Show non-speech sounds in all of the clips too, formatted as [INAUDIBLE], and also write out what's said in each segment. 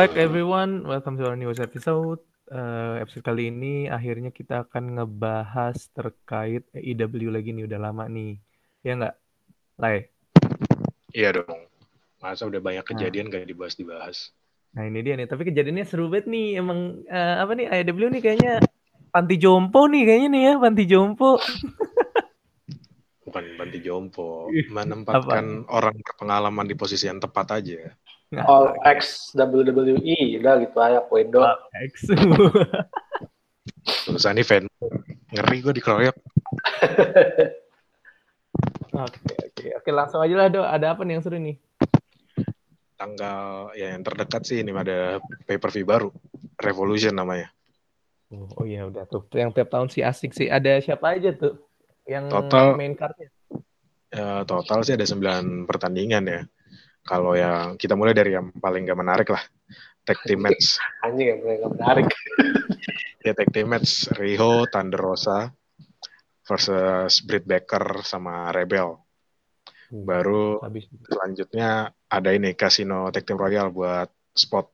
Back everyone. Welcome to our news episode. Uh, episode kali ini akhirnya kita akan ngebahas terkait EW lagi nih udah lama nih. Ya nggak? Lai. Iya dong. Masa udah banyak kejadian nah. gak dibahas-dibahas. Nah ini dia nih. Tapi kejadiannya seru banget nih. Emang uh, apa nih EW nih kayaknya panti jompo nih kayaknya nih ya panti jompo. Bukan panti jompo. [LAUGHS] Menempatkan apa? orang berpengalaman di posisi yang tepat aja. Nah, All X WWE udah gitu aja Poindo. All X. [LAUGHS] Terus ini fan ngeri gue dikeroyok. [LAUGHS] Oke oke oke langsung aja lah dok. Ada apa nih yang seru nih? Tanggal ya yang terdekat sih ini ada pay per view baru Revolution namanya. Oh, oh iya udah tuh. Yang tiap tahun sih asik sih. Ada siapa aja tuh yang total, main cardnya? Ya, total sih ada 9 pertandingan ya kalau yang kita mulai dari yang paling gak menarik lah, tag team match. [LAUGHS] Anjing yang paling gak menarik. [LAUGHS] ya tag team match Riho, Thunder Rosa versus Britt Baker sama Rebel. Hmm, Baru Habis. selanjutnya ada ini Casino Tag Team Royal buat spot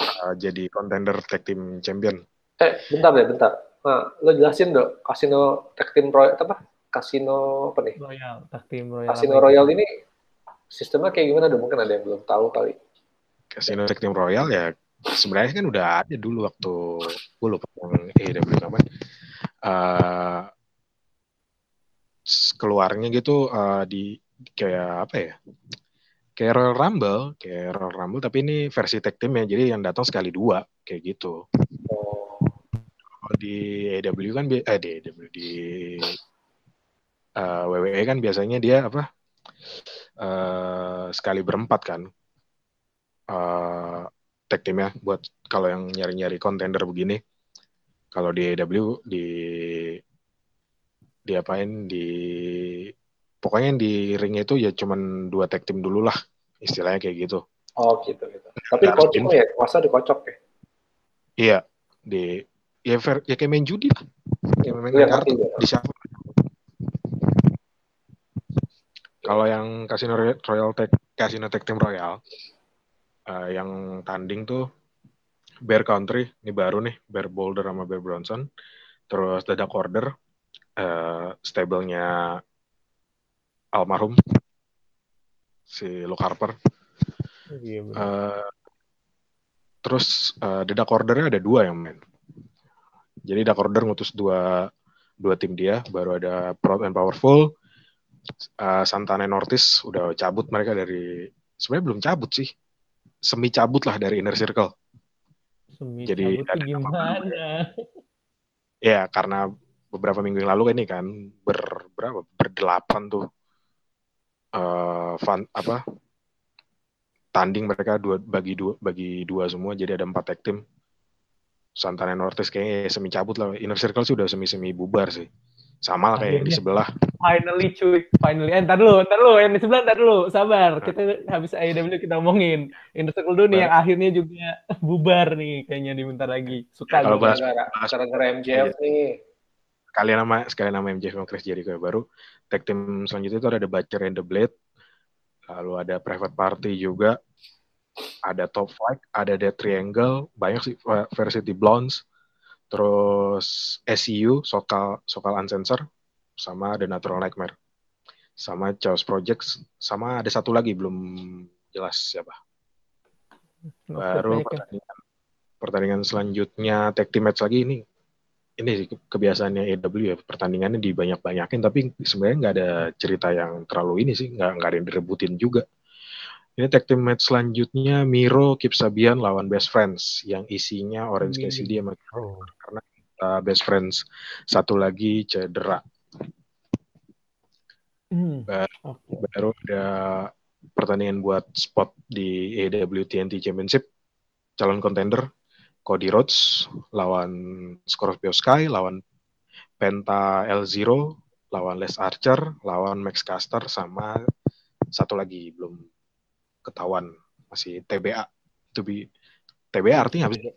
uh, jadi contender tag team champion. Eh, bentar deh, bentar. Nah, lo jelasin dong, Casino Tag Team Royal apa? Casino apa nih? Royal, Tag Team Royal. Casino Royal ini sistemnya kayak gimana dong? Mungkin ada yang belum tahu kali. Casino Team Royal ya sebenarnya kan udah ada dulu waktu gue lupa yang AEW namanya uh, keluarnya gitu uh, di kayak apa ya? Kayak Royal Rumble kayak Royal Rumble tapi ini versi tag team ya jadi yang datang sekali dua kayak gitu. Oh. di AEW kan eh di AEW di uh, WWE kan biasanya dia apa uh, sekali berempat kan. Uh, tag timnya buat kalau yang nyari-nyari kontender begini. Kalau di AW di diapain di pokoknya di ring itu ya cuman dua tag team dulu lah istilahnya kayak gitu. Oh gitu gitu. Tapi kocok ya masa dikocok ya? Iya di ya, fair, ya kayak main judi lah. Kayak main ya, kartu di siapa Kalau yang Casino Royal Tech Casino Tech Team Royal uh, yang tanding tuh Bear Country, ini baru nih, Bear Boulder sama Bear Bronson. Terus Dadak Order, uh, stable-nya almarhum si Luke Harper. Iya, uh, terus uh, Dadak Order-nya ada dua yang main. Jadi Dadak Order ngutus dua dua tim dia, baru ada Proud and Powerful, uh, Santana Nortis udah cabut mereka dari sebenarnya belum cabut sih. Semi cabut lah dari inner circle. Semi jadi cabut gimana? ya. Karena beberapa minggu yang lalu kan ini kan ber berapa? Berdelapan tuh. Uh, fun, apa? Tanding mereka dua bagi dua bagi dua semua jadi ada empat tag team. Santana Nortis kayaknya semi cabut lah. Inner circle sih udah semi semi bubar sih sama lah kayak yang di sebelah. Finally cuy, finally. Eh, ntar dulu, ntar dulu. Yang di sebelah, ntar dulu. Sabar. Nah. Kita habis AEW kita omongin. Inner Circle dulu nih yang akhirnya juga [LAUGHS] bubar nih kayaknya di bentar lagi. Suka Kalau bahas, bahas gara MJF iya. nih. Kalian nama sekalian nama MJF sama Chris Jericho baru. Tag team selanjutnya itu ada The Butcher and the Blade. Lalu ada Private Party juga. Ada Top Flight, ada Dead Triangle, banyak sih versi di Blondes terus SEU Sokal Sokal Uncensored sama The Natural Nightmare. Sama Chaos Projects sama ada satu lagi belum jelas siapa. Baru pertandingan pertandingan selanjutnya tag team match lagi ini ini kebiasaannya AW ya pertandingannya dibanyak-banyakin tapi sebenarnya nggak ada cerita yang terlalu ini sih nggak nggak ada yang direbutin juga ini tag team match selanjutnya Miro Kip Sabian lawan Best Friends yang isinya Orange Cassidy sama oh. karena uh, Best Friends satu lagi cedera. Hmm. Baru, baru ada pertandingan buat spot di AEW TNT Championship calon contender Cody Rhodes lawan Scorpio Sky lawan Penta L0 lawan Les Archer lawan Max Caster sama satu lagi belum ketahuan masih TBA to be TBA artinya apa sih?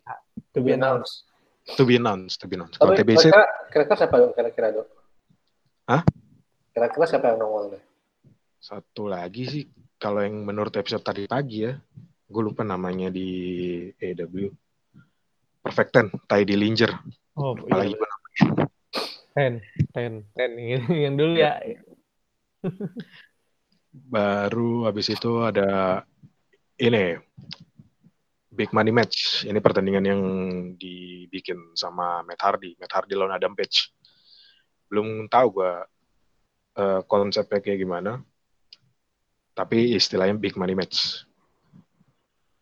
To be announced. To be announced, to be announced. Kalau TBC kira-kira siapa yang kira-kira dok? Hah? Kira-kira siapa yang nongol deh? Satu lagi sih kalau yang menurut episode tadi pagi ya gue lupa namanya di AEW. Perfect Ten, Ty Dillinger. Oh, Lupa lagi iya. Ten, ten, ten. Yang dulu ya. Baru habis itu ada ini Big Money Match. Ini pertandingan yang dibikin sama Matt Hardy. Matt Hardy lawan Adam Page. Belum tahu gua eh, konsepnya kayak gimana. Tapi istilahnya Big Money Match.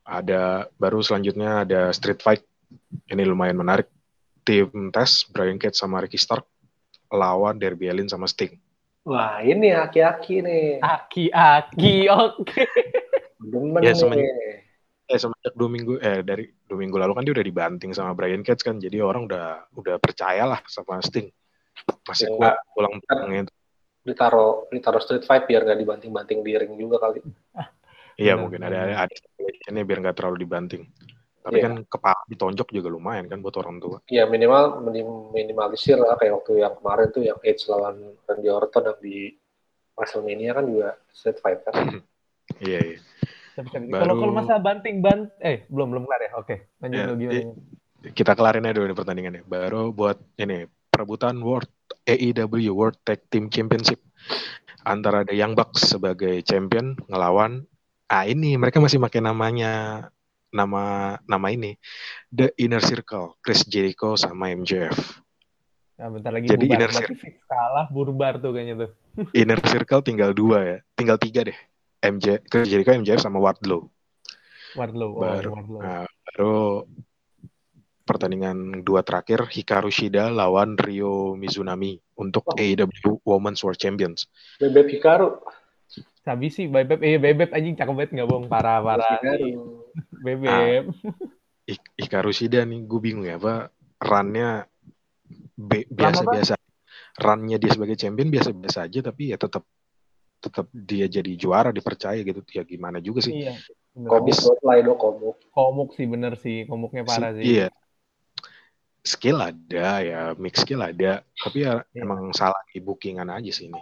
Ada baru selanjutnya ada Street Fight. Ini lumayan menarik. Tim Test, Brian Cage sama Ricky Stark lawan Darby Allin sama Sting. Wah, ini aki-aki nih. Aki-aki, oke. Demen Ya, nih. semenjak- eh semenjak dua minggu eh dari dua minggu lalu kan dia udah dibanting sama Brian Cage kan jadi orang udah udah percaya lah sama Sting masih Ya, kuat pulang pulangnya itu Ditaruh, ditaruh street fight biar nggak dibanting-banting di ring juga kali. iya mungkin ada ada ini biar nggak terlalu dibanting tapi Iya. kan kepala ditonjok juga lumayan kan buat orang tua Ya minimal minim- minimalisir lah kayak waktu yang kemarin tuh yang Edge lawan Randy Orton yang di WrestleMania kan juga street fight kan. [LAUGHS] iya iya Tapi kan, Baru- Kalau kalau masalah banting bant, eh belum belum kelar ya. Oke, lanjut Ya, dulu gimana? kita kelarin aja dulu nih pertandingannya baru buat ini perebutan World AEW World Tag Team Championship antara The Young Bucks sebagai champion ngelawan ah ini mereka masih pakai namanya nama nama ini The Inner Circle Chris Jericho sama MJF Nah, bentar lagi Jadi bubar. inner fix kalah burbar tuh kayaknya tuh. [LAUGHS] Inner Circle tinggal dua ya tinggal tiga deh MJ Chris Jericho MJF sama Wardlow Wardlow. Oh, Baru. Wardlow. Nah, baru pertandingan dua terakhir Hikaru Shida lawan Ryo Mizunami untuk Oh. AEW Women's World Champions. Bebek Hikaru. Sabi sih, Bebek, eh Bebek anjing cakep banget nggak bohong parah parah. Bebek. Ik- Hikaru Shida nih gue bingung ya apa runnya biasa-biasa. Runnya dia sebagai champion biasa-biasa aja tapi ya tetap tetap dia jadi juara dipercaya gitu ya gimana juga sih. Iya. buat lah itu komuk. Komuk sih bener sih, komuknya parah sih. Iya. Skill ada ya, mix skill ada, tapi ya Iya. emang salah di bookingan aja sih ini.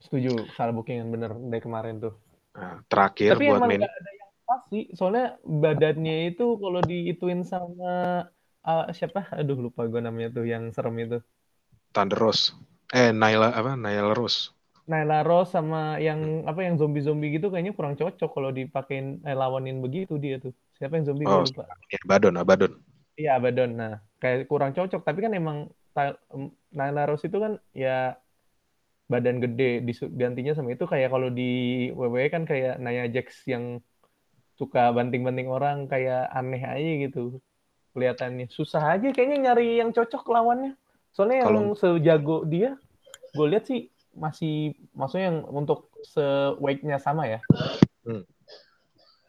Setuju, salah bookingan bener dari kemarin tuh. Nah, terakhir Tapi buat emang main ada yang pas sih, soalnya badannya itu kalau diituin sama ah, siapa? Aduh lupa gue namanya tuh yang serem itu. Thunder Rose. Eh, Naila apa? Naila Rose. Nyla Rose sama yang apa yang zombie-zombie gitu kayaknya kurang cocok kalau dipakein eh, lawanin begitu dia tuh. Siapa yang zombie Oh, lupa. Ya, Abaddon, Abaddon. Iya Abaddon. Nah, kayak kurang cocok. Tapi kan emang Nyla Rose itu kan ya badan gede disu- gantinya sama itu kayak kalau di WWE kan kayak Nia Jax yang suka banting-banting orang kayak aneh aja gitu kelihatannya. Susah aja kayaknya nyari yang cocok lawannya. Soalnya yang sejago dia gue lihat sih masih maksudnya yang untuk se weightnya sama ya. Hmm.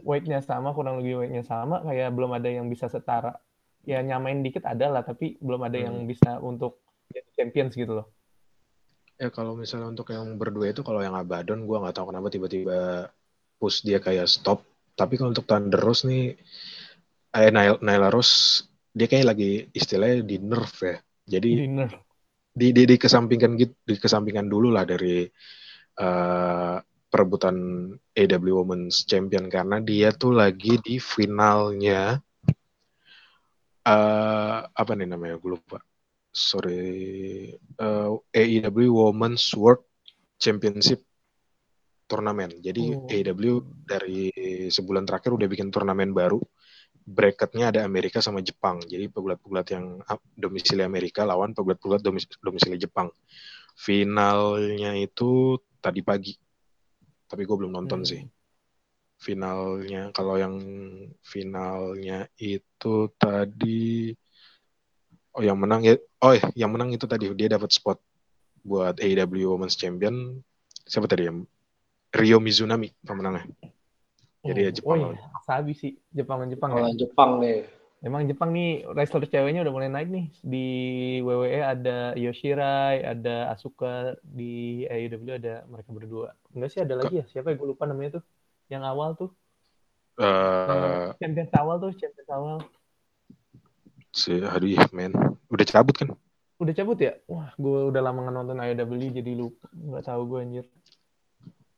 weightnya sama kurang lebih weightnya sama kayak belum ada yang bisa setara. Ya nyamain dikit ada lah tapi belum ada yang Hmm. bisa untuk jadi champions gitu loh Ya kalau misalnya untuk yang berdua itu kalau yang Abaddon gue nggak tahu kenapa tiba-tiba push dia kayak stop. Tapi kalau untuk Thunder Rose nih, eh Naila Rose dia kayak lagi istilahnya di nerf ya. Jadi dinner di, di, dikesampingkan gitu, dikesampingkan dulu lah dari eh, perebutan AW Women's Champion karena dia tuh lagi di finalnya eh apa nih namanya gue lupa sorry eh, AEW Women's World Championship turnamen jadi Oh. AEW dari sebulan terakhir udah bikin turnamen baru. Bracketnya ada Amerika sama Jepang. Jadi pegulat-pegulat yang ah, domisili Amerika lawan pegulat-pegulat domis- domisili Jepang. Finalnya itu tadi pagi. Tapi gue belum nonton Hmm. sih. Finalnya kalau yang finalnya itu tadi oh yang menang ya oh ya yang menang itu tadi dia dapat spot buat AEW Women's Champion siapa tadi yang Ryo Mizunami pemenangnya Jadi ya Oh, Jepang oh iya, sabi sih Jepang Jepang ya. Kalau Jepang nih. Emang Jepang nih wrestler ceweknya udah mulai naik nih di WWE ada Yoshirai, ada Asuka di AEW ada mereka berdua. Enggak sih ada lagi ya? Siapa ya gue lupa namanya tuh. Yang awal tuh. eh Yang champion awal tuh, champion awal. si aduh ya men udah cabut kan Udah cabut ya? Wah, gue udah lama nggak nonton AEW jadi lupa. Nggak tahu gue anjir.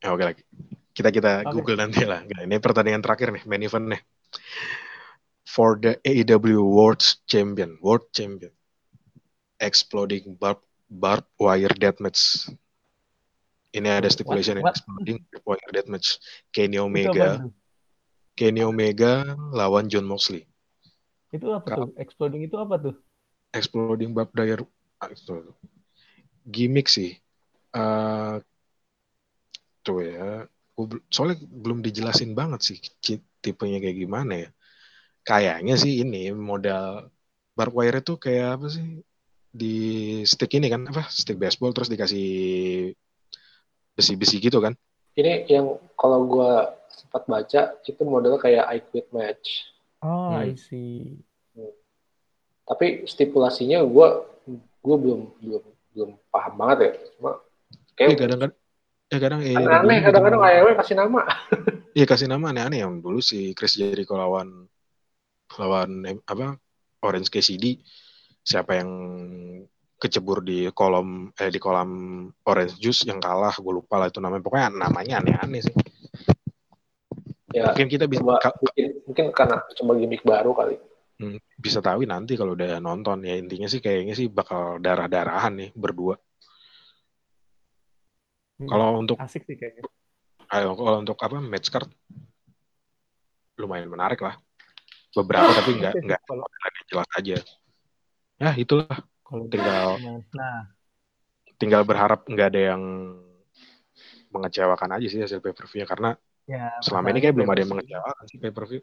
ya oke lagi Kita kita Oke. Google nanti lah. Ini pertandingan terakhir nih, main event nih. For the AEW World Champion, World Champion, exploding barb barbed wire deathmatch. Ini ada stipulation What? What? exploding wire deathmatch. Kenny Omega? Kenny Omega lawan John Moxley. Itu apa tuh? Exploding itu apa tuh? Exploding barbed wire itu gimmick sih. Eh tuh ya. Soalnya belum dijelasin banget sih tipenya kayak gimana ya. Kayaknya sih ini modal barbed wire itu kayak apa sih? Di stick ini kan apa? Stick baseball terus dikasih besi-besi gitu kan. Ini yang kalau gua sempat baca itu modelnya kayak I Quit match. Oh, Hmm. I see. Tapi stipulasinya gua gua belum belum belum paham banget ya. Cuma kayak kadang-kadang ya kadang aneh ini kadang-kadang AEW kasih nama. [LAUGHS] Iya kasih nama aneh-aneh yang dulu si Chris Jericho lawan lawan apa Orange KCD siapa yang kecebur di kolom eh di kolam Orange Juice yang kalah gue lupa lah itu namanya pokoknya namanya aneh-aneh sih Ya mungkin kita bisa coba mungkin, mungkin karena coba gimmick baru kali. Hmm, bisa tahu nanti kalau udah nonton ya. Intinya sih kayaknya sih bakal darah-darahan nih berdua. Hmm, kalau untuk asik sih kayaknya. ayo, kalau untuk apa match card? Lumayan menarik lah. Beberapa tapi [LAUGHS] nggak nggak Kalau jelas aja. Ya itulah. kalau tinggal nah, tinggal berharap nggak ada yang mengecewakan aja sih hasil pay per view karena ya selama ini kayak belum ada yang mengecewakan sih pay per view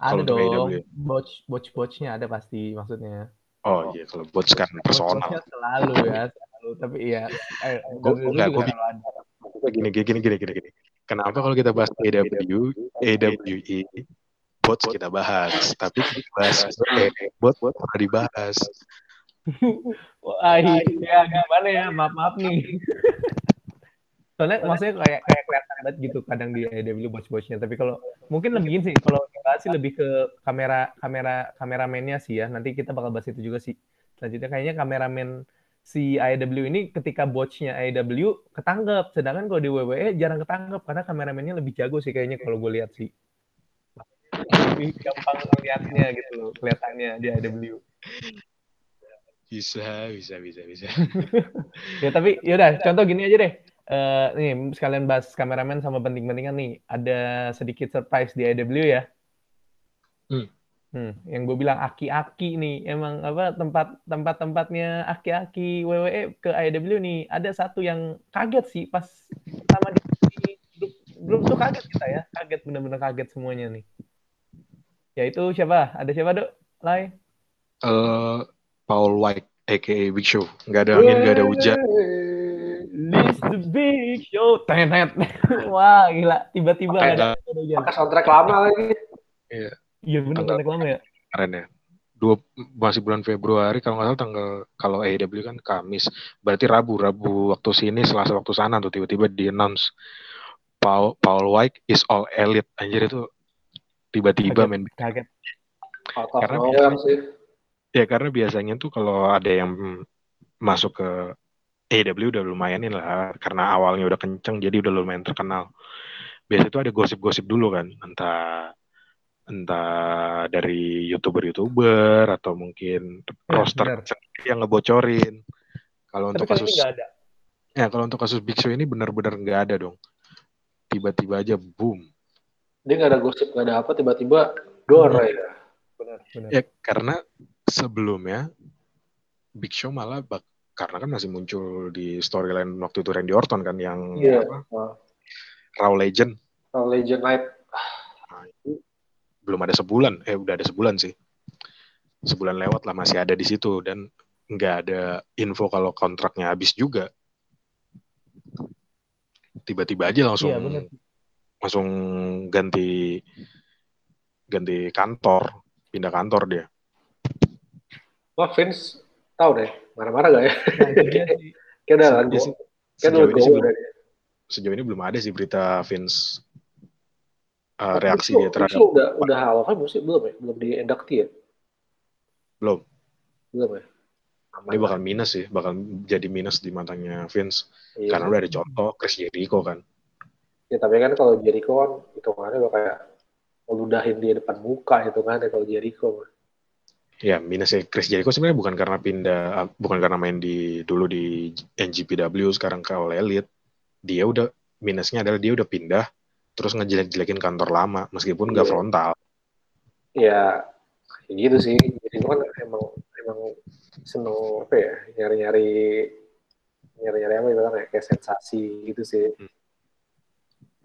Ada dong, botch botchnya ada pasti maksudnya. oh iya kalau buat kan personal Botch-botchnya selalu ya, selalu. Tapi iya, eh, WWE enggak, ada. gini gini gini gini gini gini kenapa kalau kita bahas AEW AWE bots kita bahas tapi kita bahas eh, bot bot pernah dibahas [LAUGHS] Wah, iya gimana ya? Maaf maaf nih. Soalnya maksudnya kayak kayak kelihatan banget gitu kadang di AEW botch-botchnya. Tapi kalau mungkin lebih sih, kalau kita sih lebih ke kamera kamera kameramennya sih ya. Nanti kita bakal bahas itu juga sih. Selanjutnya kayaknya kameramen si AEW ini ketika botchnya AEW ketangkep, sedangkan kalau di WWE jarang ketangkep karena kameramennya lebih jago sih kayaknya kalau gue lihat sih. Lebih gampang melihatnya gitu loh, kelihatannya di AEW. bisa bisa bisa bisa [LAUGHS] Ya tapi yaudah contoh gini aja deh. Eh nih sekalian bahas kameramen sama penting-pentingan nih. Ada sedikit surprise di AEW ya. Hmm. Hmm, yang gue bilang aki-aki nih, emang apa tempat tempat tempatnya aki-aki WWE ke AEW nih. Ada satu yang kaget sih pas sama di, di grup, grup tuh kaget kita ya, kaget bener-bener kaget semuanya nih. Yaitu siapa? Ada siapa dok? Lai? Eh, Paul White aka Big Show nggak ada angin nggak ada hujan the big show. Tenet. Wah, gila. Tiba-tiba ada. Pakai soundtrack lama lagi. Iya bener Tanggal- tanggal lama ya. keren ya dua masih bulan Februari kalau nggak salah tanggal kalau AEW kan Kamis berarti Rabu Rabu waktu sini Selasa waktu sana tuh tiba-tiba di announce Paul Paul White is all elite anjir itu tiba-tiba main Kaget. Karena sih. ya karena biasanya tuh kalau ada yang masuk ke AEW udah lumayanin lah karena awalnya udah kenceng jadi udah lumayan terkenal biasa itu ada gosip-gosip dulu kan entah entah dari youtuber-youtuber atau mungkin Ya, roster yang ngebocorin. Kalau Tapi untuk kasus ada. ya kalau untuk kasus Big Show ini benar-benar nggak ada dong. Tiba-tiba aja boom. Dia nggak ada gosip, nggak ada apa, tiba-tiba dor Hmm. ya. Benar, benar. Ya karena sebelumnya Big Show malah bak karena kan masih muncul di storyline waktu itu Randy Orton kan yang Iya. apa, Nah, Raw Legend. Raw Legend Night. Nah, itu belum ada sebulan, eh udah ada sebulan sih. Sebulan lewat lah masih ada di situ dan nggak ada info kalau kontraknya habis juga. Tiba-tiba aja langsung Iya, benar. langsung ganti ganti kantor, pindah kantor dia. Wah, Vince tahu deh, marah-marah gak ya? Itu. [LAUGHS] Kayak udah lah, Sejauh- kayak sejauh udah ini go belum, udah. sejauh ini belum ada sih berita Vince uh, reaksi dia terhadap Show udah udah halal kan sih? Belum ya? Belum di inductee ya? belum. Belum ya? Aman Dia bakal minus sih, bakal jadi minus di matanya Vince Iya. karena udah ada contoh Chris Jericho kan. Ya tapi kan kalau Jericho kan hitungannya udah kayak meludahin dia depan muka itu kan ya kalau Jericho. Ya minusnya Chris Jericho sebenarnya bukan karena pindah, bukan karena main di dulu di NGPW sekarang ke All Elite. Dia udah minusnya adalah dia udah pindah terus ngejelek-jelekin kantor lama meskipun nggak Iya. frontal. Ya kayak gitu sih. Jericho kan emang emang seneng apa ya nyari-nyari nyari-nyari apa bilang ya kayak sensasi gitu sih. Hmm.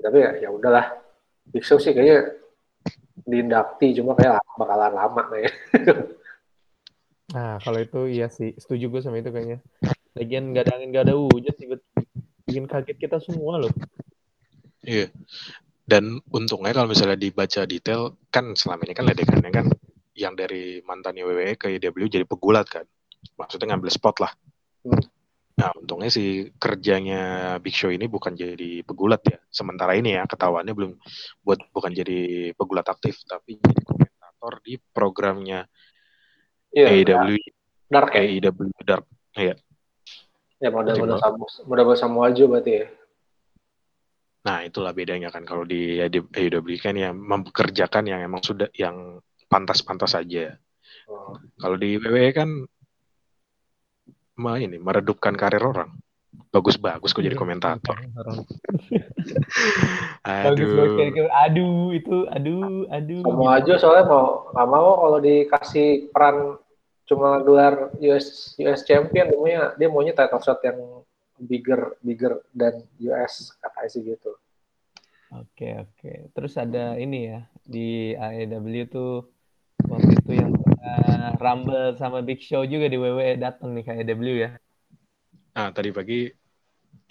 Tapi ya ya udahlah. Big Show sih kayaknya diindakti cuma kayak bakalan lama kayaknya. [LAUGHS] Nah, kalau itu iya sih, setuju gue sama itu kayaknya. Lagian nggak ada angin, nggak ada hujan, tiba-tiba bikin kaget kita semua loh. Iya. Dan untungnya kalau misalnya dibaca detail, kan selama ini kan ledekannya kan yang dari mantannya WWE ke IW jadi pegulat kan. Maksudnya ngambil spot lah. Hmm. Nah, untungnya sih kerjanya Big Show ini bukan jadi pegulat ya. Sementara ini ya, ketahuannya belum buat bukan jadi pegulat aktif, tapi jadi komentator di programnya Iya. AEW, Dark ya. AEW Dark. Iya. Ya model-model Timbal. sama model sama aja berarti ya. Nah, itulah bedanya kan kalau di AEW kan yang mempekerjakan yang emang sudah yang pantas-pantas saja. Oh. Kalau di WWE kan ma ini meredupkan karir orang. Bagus-bagus kok jadi komentator. [LAUGHS] [LAUGHS] Bagus banget Aduh. aduh itu aduh aduh. Sama aja soalnya mau nggak mau kalau dikasih peran cuma gelar US US champion dia maunya dia maunya title shot yang bigger bigger dan US katanya sih gitu. Oke oke. Terus ada ini ya di AEW tuh waktu itu yang pernah Rumble sama Big Show juga di WWE datang nih ke AEW ya. Nah, tadi pagi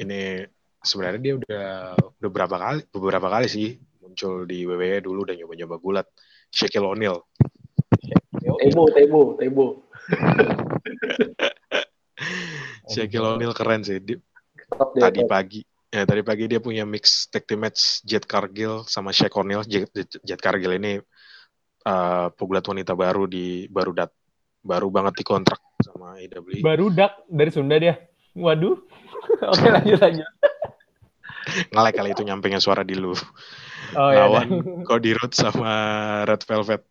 ini sebenarnya dia udah udah berapa kali beberapa kali sih muncul di WWE dulu dan nyoba-nyoba gulat. Shaquille O'Neal. Tebo tebo tebo. [LAUGHS] Shaquille O'Neal keren sih. Di- dia. tadi pagi ya tadi pagi dia punya mix tag team match Jet Cargill sama Shaq O'Neal Jet, Jet Cargill ini uh, pegulat wanita baru di baru dat baru banget dikontrak sama AEW Baru dak dari Sunda dia. Waduh. [LAUGHS] Oke lanjut lanjut. ngelek kali itu nyampingnya suara di lu Oh ya. lawan Cody Rhodes sama Red Velvet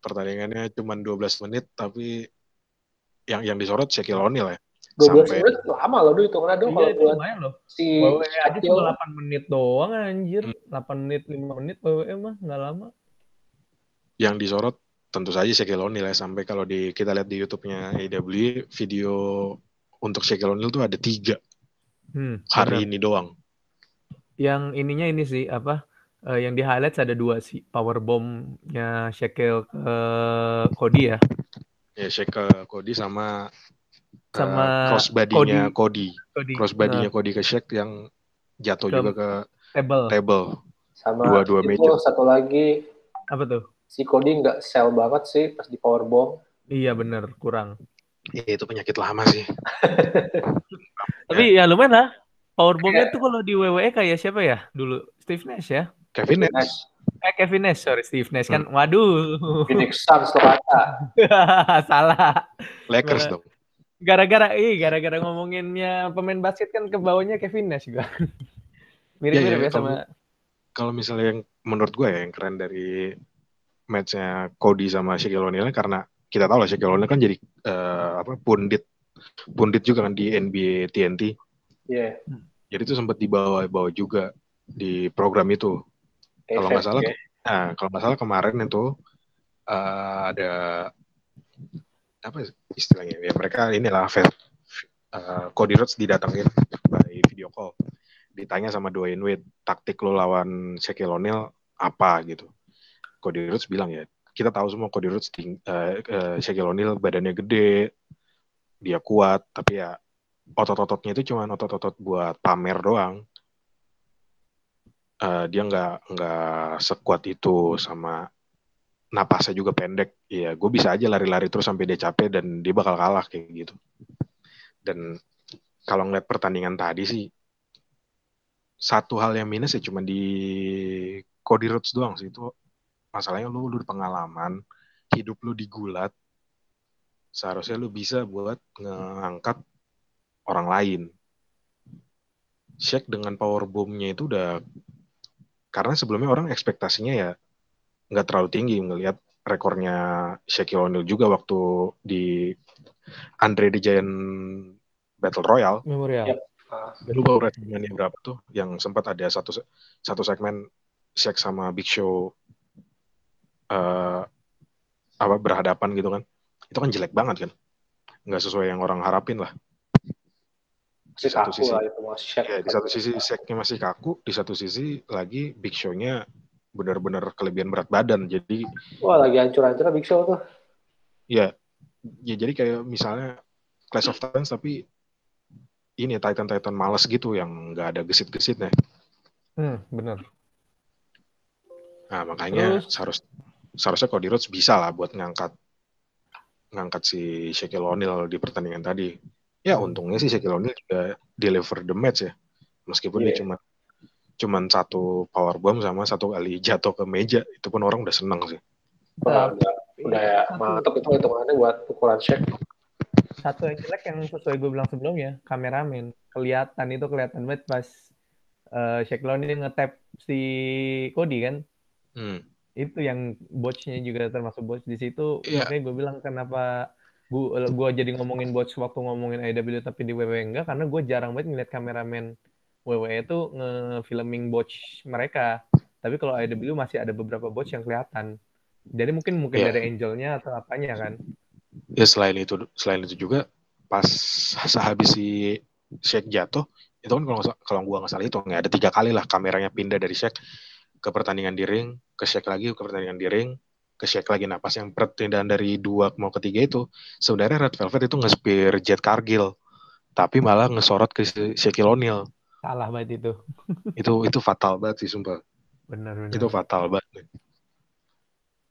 pertandingannya cuma 12 menit tapi yang yang disorot Shaquille O'Neal ya 12 sampai- menit lama loh duh hitungannya doh Iya kalau itu buat lumayan loh. si WWE aja cuma 8 menit doang anjir. Hmm. 8 menit 5 menit WWE mah nggak lama. yang disorot tentu saja Shaquille O'Neal ya sampai kalau di kita lihat di YouTube-nya AEW video untuk Shaquille O'Neal tuh ada tiga Hmm, hari bener. ini doang Yang ininya ini sih apa? Eh, yang di highlights ada dua sih. Power bomb-nya Shaquille ke Cody ya. ya Shaq ke Cody sama Sama eh, crossbody-nya Cody, Cody. crossbody-nya Cody ke Shaq yang jatuh Ke- juga ke table. table sama Dua-dua itu meja. satu lagi Apa tuh? si Cody nggak sell banget sih pas di powerbomb. Iya bener kurang. ya, itu penyakit lama sih [LAUGHS] Tapi ya lumayan lah. Power bomb-nya tuh kalau di WWE kayak siapa ya dulu? Steve Nash ya? Kevin Nash Nash, Eh Kevin Nash, sorry Steve Nash kan. Hmm. Waduh. Phoenix Suns kata. [LAUGHS] Salah. Lakers dong Gara-gara ih gara-gara ngomonginnya pemain basket kan ke bawahnya Kevin Nash juga. [LAUGHS] Mirip-mirip Iya, iya, ya sama kalau misalnya yang menurut gue ya yang keren dari matchnya Cody sama Shaquille O'Neal karena kita tahu lah Shaquille O'Neal kan jadi eh, apa pundit pundit juga kan di NBA TNT Iya. jadi itu sempat dibawa-bawa juga di program itu Kalau nggak salah, ya. nah kalau nggak salah kemarin itu eh, ada apa istilahnya? Ya mereka inilah fe- eh, Cody Rhodes didatengin by video call. Ditanya sama Dwayne Wade taktik lo lawan Shaquille O'Neal apa? Gitu. Cody Rhodes bilang ya kita tahu semua Cody Rhodes ting- eh, eh, Shaquille O'Neal badannya gede dia kuat tapi ya otot-ototnya itu cuma otot-otot buat pamer doang Eh, dia nggak nggak sekuat itu sama napasnya juga pendek. Ya gue bisa aja lari-lari terus sampai dia capek dan dia bakal kalah kayak gitu. Dan kalau ngeliat pertandingan tadi sih satu hal yang minus ya cuma di Cody Rhodes doang sih. Itu masalahnya lu lu pengalaman hidup lu digulat seharusnya lu bisa buat ngangkat orang lain. Shaq dengan power boom-nya itu udah karena sebelumnya orang ekspektasinya ya nggak terlalu tinggi ngelihat rekornya Shaquille O'Neal juga waktu di Andre the Giant Battle Royale. Memorial. Yep. Ah, Lupa segmennya berapa tuh yang sempat ada satu satu segmen Shaq sama Big Show eh apa berhadapan gitu kan. Itu kan jelek banget kan. Nggak sesuai yang orang harapin lah. Masih Satu kaku sisi. lah itu mas Shaq. Ya, di satu sisi Shaq-nya masih kaku, di satu sisi lagi Big Show-nya benar-benar kelebihan berat badan. Jadi Wah lagi hancur-hancur Big Show tuh. ya ya jadi kayak misalnya Clash of Titans tapi ini Titan Titan males gitu yang nggak ada gesit-gesitnya. Hmm, bener. Nah, makanya Terus? seharus seharusnya Cody Rhodes bisa lah buat ngangkat ngangkat si Shaquille O'Neal di pertandingan tadi. Ya untungnya sih Shaquille O'Neal juga deliver the match ya. Meskipun dia Iya. cuma cuman satu power bomb sama satu kali [LAUGHS] jatuh ke meja, itu pun orang udah seneng sih. Udah, Tapi udah, udah ya, mantap itu hitungannya buat ukuran Shaq. satu yang jelek yang sesuai gue bilang sebelumnya kameramen kelihatan itu kelihatan banget pas uh, Shaquille O'Neal nge-tap si Cody kan Hmm. itu yang botchnya juga termasuk botch di situ Iya. makanya gue bilang kenapa gue gua jadi ngomongin botch waktu ngomongin AEW tapi di WWE enggak karena gue jarang banget ngeliat kameramen WWE itu nge-filming botch mereka. Tapi kalau AEW masih ada beberapa botch yang kelihatan. Jadi mungkin mungkin Iya. dari angelnya atau apanya kan? Ya selain itu selain itu juga pas sehabis si Shaq jatuh itu kan kalau kalau gua nggak salah itu nggak ada tiga kali lah kameranya pindah dari Shaq ke pertandingan di ring ke Shaq lagi ke pertandingan di ring ke Shaq lagi. Nah pas yang perpindahan dari dua mau ketiga itu sebenarnya Red Velvet itu nge-spear Jet Cargill tapi malah ngesorot ke si Shaquille O'Neal. Salah banget itu. [LAUGHS] Itu itu fatal banget sih sumpah. Bener bener itu fatal banget.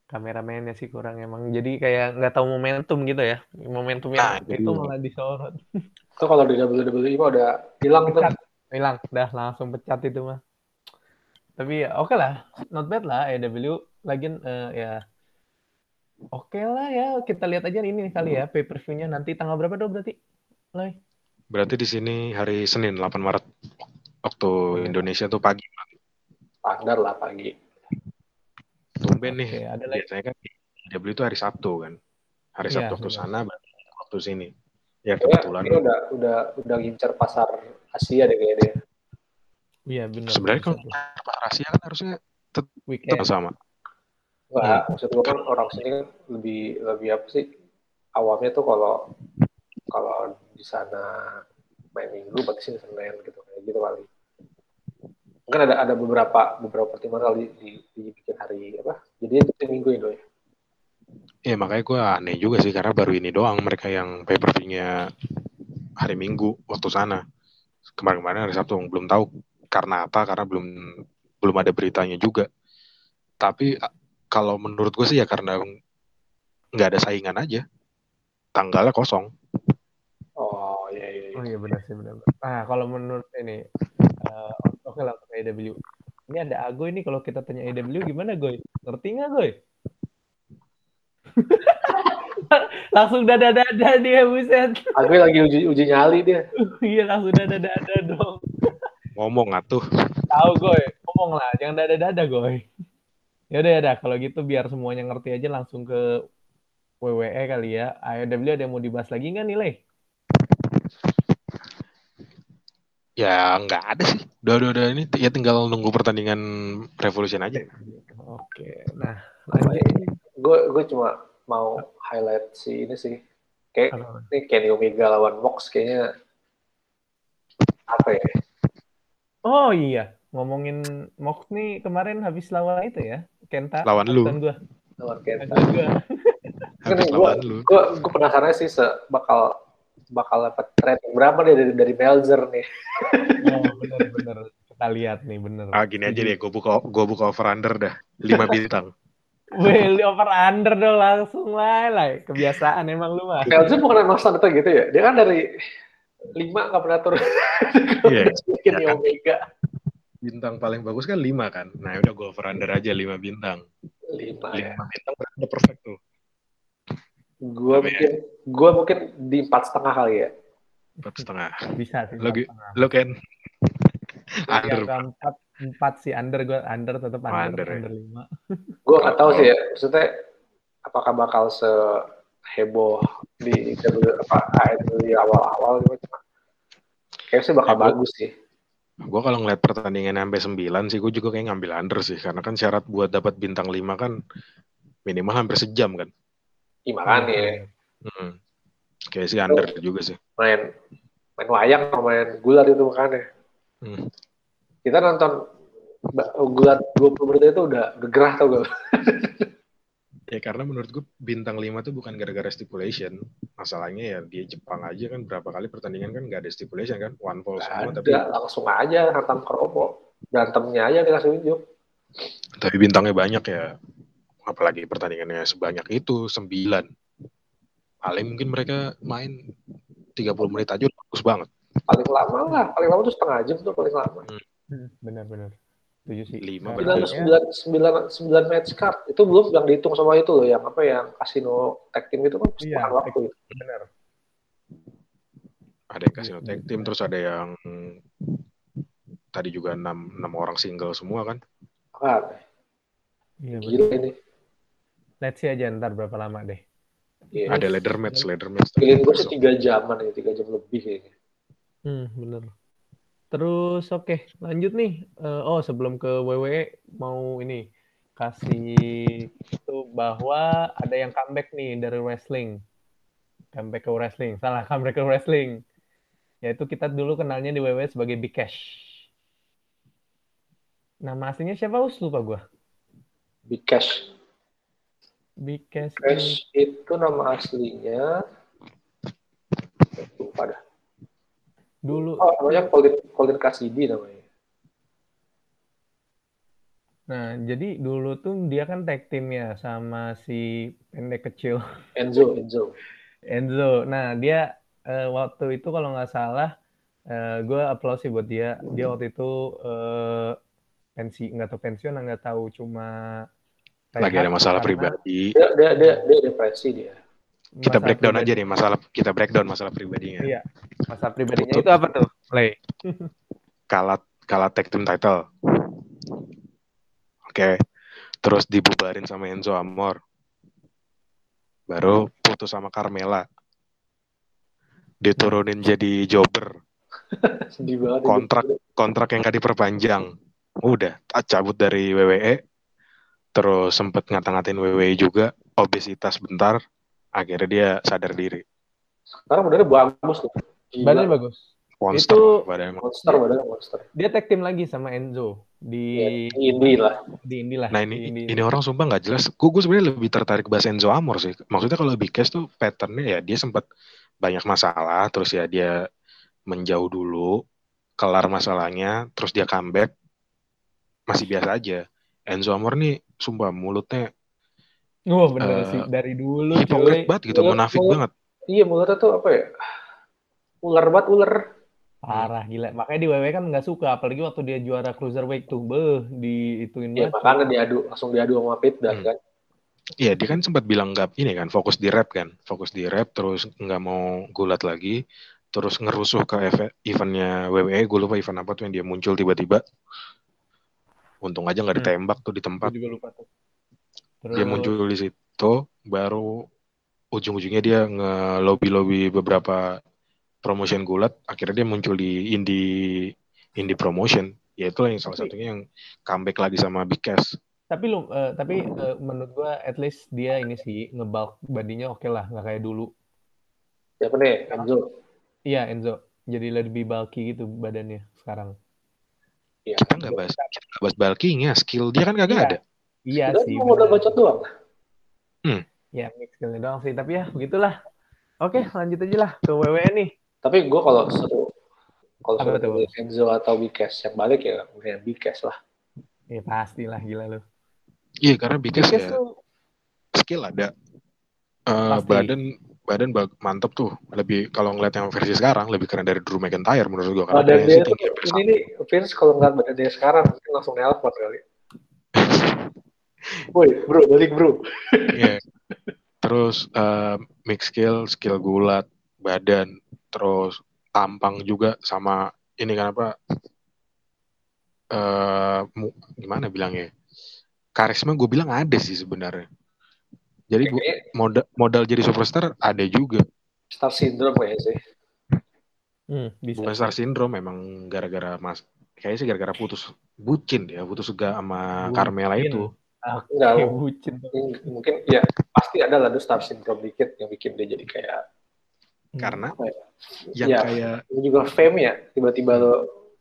Kameramennya sih kurang emang. Jadi kayak nggak tahu momentum gitu ya. Momentum Nah, jadi- itu malah disorot. [LAUGHS] Itu kalau di WWE mah udah hilang tuh. hilang. Dah langsung pecat itu mah. Tapi ya oke lah. Not bad lah AEW lagian eh, ya oke lah ya kita lihat aja ini kali ya pay per view-nya nanti tanggal berapa dong berarti Loy? berarti di sini hari Senin 8 Maret waktu Indonesia tuh pagi Standar lah pagi. tumben nih Oke, ada lagi biasanya kan W itu hari Sabtu kan hari Iya, Sabtu waktu benar. sana berarti waktu sini ya kebetulan ini udah udah udah ngincer pasar Asia deh kayaknya dia. iya benar sebenarnya kalau tuh. Pak Rahasia kan harusnya tetap weekend sama Enggak, maksud gue kan orang sini kan lebih lebih apa sih awamnya tuh kalau kalau di sana main minggu berarti sini senin gitu kayak gitu kali. Mungkin ada ada beberapa beberapa pertimbangan kali di, di, dibikin hari apa? Jadi itu minggu itu ya. ya makanya gue aneh juga sih karena baru ini doang mereka yang pay per view-nya hari Minggu waktu sana kemarin-kemarin hari Sabtu belum tahu karena apa karena belum belum ada beritanya juga tapi kalau menurut gue sih ya karena nggak ada saingan aja tanggalnya kosong Oh iya iya. iya. Oh iya benar sih benar. Nah kalau menurut ini, eh, oke lah untuk AEW. Ini ada Agoy nih kalau kita tanya AEW gimana Goy? Ngerti nggak Goy? [LAUGHS] langsung dada-dada dia buset. Aku lagi uji uji nyali dia. [LAUGHS] iya langsung dada-dada dong. ngomong atuh Tahu Goy, ngomong lah, jangan dada-dada Goy. Yaudah ya kalau gitu biar semuanya ngerti aja langsung ke WWE kali ya. AEW ada yang mau dibahas lagi nggak nih Leh? ya nggak ada sih udah udah udah ini ya tinggal nunggu pertandingan Revolution aja Oke, nah lanjut. Gue gue cuma mau highlight si ini sih. Kayak ini Kenny Omega lawan Mox kayaknya apa ya? Oh iya, ngomongin Mox nih kemarin habis lawan itu ya, Kenta. Lawan lu. Gua. Lawan Kenta. Gua. gue gue penasaran sih se bakal bakal dapat rating berapa nih dari dari Melzer nih Oh bener-bener. Kita lihat nih bener. ah gini aja deh gue buka gue buka over under dah lima [LAUGHS] bintang Wih, lu over under dong langsung lah, lah. Kebiasaan emang lu mah. Melzer bukan emang standar gitu ya dia kan dari lima nggak pernah turun Iya. [LAUGHS] Iya kan? Omega bintang paling bagus kan lima kan nah udah gue over under aja lima bintang lima ya lima bintang berarti udah perfect tuh gue ya? mungkin gue mungkin di empat setengah kali ya empat setengah Bisa sih. Setengah. lo kan Under. Keempat empat sih under gue under tetap Oh, under under ya. under lima. [LAUGHS] Gue nggak tahu sih ya, maksudnya apakah bakal seheboh di apa di awal-awal gitu. Cuma Kayaknya sih bakal Ya, gua- bagus sih. Gue kalau ngeliat pertandingan sampai 9 sih, gue juga kayak ngambil under sih. Karena kan syarat buat dapat bintang 5 kan minimal hampir sejam kan. Ih, makanya Hmm. Kayak sih under juga sih. main main wayang sama main gulat itu makanya. Hmm. Kita nonton gulat 20 menit itu udah udah gerah tau gak? [LAUGHS] Ya karena menurut gue bintang 5 tuh bukan gara-gara stipulation. Masalahnya ya di Jepang aja kan berapa kali pertandingan kan nggak ada stipulation kan. One fall semua tapi Ada langsung aja hantam keropo. Berantemnya aja dikasih unjuk. tapi bintangnya banyak ya. Apalagi pertandingannya sebanyak itu 9. Paling mungkin mereka main 30 menit aja bagus banget. Paling lama lah, paling lama tuh setengah jam tuh paling lama. Benar-benar. Setuju sih. Lima Nah, Sembilan, sembilan, sembilan, sembilan match card itu belum yang dihitung sama itu loh, yang apa yang kasino tag team itu kan Iya, setengah waktu. itu. Benar. Ada yang kasih tag team terus ada yang tadi juga 6, 6 orang single semua kan. Kan, Iya, betul. gila ini. Let's see aja ntar berapa lama deh. Iya. Ada ladder match, ladder match. Feeling gue sih tiga jaman ya, tiga jam lebih kayaknya. Hmm, bener. Terus oke, lanjut nih. Eh, oh, sebelum ke WWE mau ini kasih itu bahwa ada yang comeback nih dari wrestling. Comeback ke wrestling. Salah, comeback ke wrestling. Yaitu kita dulu kenalnya di WWE sebagai Big Cash. Nama aslinya siapa? Us lupa gua. Big Cash. Big Cash. Cash itu nama aslinya lupa dah. Dulu. Oh, namanya Colin, Colin Cassidy namanya. Nah, jadi dulu tuh dia kan tag teamnya sama si pendek kecil. Enzo, Enzo. [LAUGHS] Enzo. Nah, dia eh, waktu itu kalau nggak salah, eh, gue applause sih buat dia. Dia waktu itu eh, pensi, nggak tahu pensiun, nggak tahu cuma Lagi ada masalah karena pribadi. Dia, dia, dia, dia depresi dia. Kita masalah breakdown pribadi. aja nih masalah kita breakdown masalah pribadinya. Iya. Masalah pribadinya itu apa tuh? Lay. Kalah kalah tag team title. Oke. Terus dibubarin sama Enzo Amor. Baru putus sama Carmela. Diturunin jadi jobber. [LAUGHS] Sedih banget. Kontrak kontrak yang gak diperpanjang. Udah, tak cabut dari WWE. Terus sempet ngata-ngatain WWE juga, obesitas bentar. Akhirnya dia sadar diri. Sekarang badannya bagus tuh. Badannya bagus. Monster Itu- badannya. Monster, badannya monster. Dia tag team lagi sama Enzo di Ya, ini lah. di Indi lah. Nah di ini Indi. ini orang sumpah nggak jelas. Gue gue sebenarnya lebih tertarik bahas Enzo Amor sih. Maksudnya kalau Big Cash tuh patternnya ya dia sempat banyak masalah, terus ya dia menjauh dulu, kelar masalahnya, terus dia comeback, masih biasa aja. Enzo Amor nih sumpah mulutnya Wah bener Eh, sih dari dulu hipokrit cuy. banget gitu, Mulut- munafik mulut- banget. Iya, mulutnya tuh apa ya? Ular banget, ular. Parah gila. Makanya di WWE kan nggak suka, apalagi waktu dia juara cruiserweight tuh, beh di ituin Ya, banget. makanya diadu, langsung diadu sama Pit Dan Hmm. kan. Iya dia kan sempat bilang nggak ini kan fokus di rap kan, fokus di rap terus nggak mau gulat lagi, terus ngerusuh ke eve- eventnya WWE, gue lupa event apa tuh yang dia muncul tiba-tiba. Untung aja nggak Hmm. ditembak tuh di Gue tempat. juga lupa tuh. Terus, Dia muncul di situ, baru ujung-ujungnya dia nge-lobby-lobby beberapa promotion gulat, akhirnya dia muncul di indie indie promotion. Ya itulah yang salah satunya yang comeback lagi sama Big Cass. Tapi lu, eh, tapi eh, menurut gua at least dia ini sih ngebulk badinya oke lah, nggak kayak dulu. Siapa nih? Enzo. Iya Enzo, jadi lebih bulky gitu badannya sekarang. Iya. Kita nggak bahas, kita nggak bahas bulkingnya, skill dia kan kagak Iya. ada. Iya Kita sih. cuma modal bacot doang. Ya mix skillnya doang sih, tapi ya begitulah. Oke, lanjut aja lah ke WWE nih. Tapi gue kalau seru, kalau seru Enzo atau Bikes, yang balik ya milih Bikes lah. Ya pastilah gila lu. Iya karena Big Cass ya tuh skill ada. Eh, Pasti. badan badan bag- mantep tuh. Lebih kalau ngeliat yang versi sekarang lebih keren dari Drew McIntyre menurut gua karena Badan dia tuh, hampir ini nih, Vince kalau ngeliat badan dia sekarang, mungkin langsung nelpon kali. Woi, bro, balik bro. Iya. Terus eh, mix skill, skill gulat, badan, terus tampang juga sama ini kan apa eh gimana bilangnya? Karisma gue bilang ada sih sebenarnya. Jadi gua, modal modal jadi superstar ada juga. star syndrome ya sih. Hmm, bisa. Bukan star syndrome memang gara-gara mas kayaknya sih gara-gara putus bucin ya putus juga sama Bucin. Carmela itu. Oke, Enggak, bucin. mungkin- mungkin ya pasti ada lah tuh star syndrome dikit yang bikin dia jadi kayak Karena apa ya? yang Ya. kayak Ini juga fame ya, tiba-tiba lo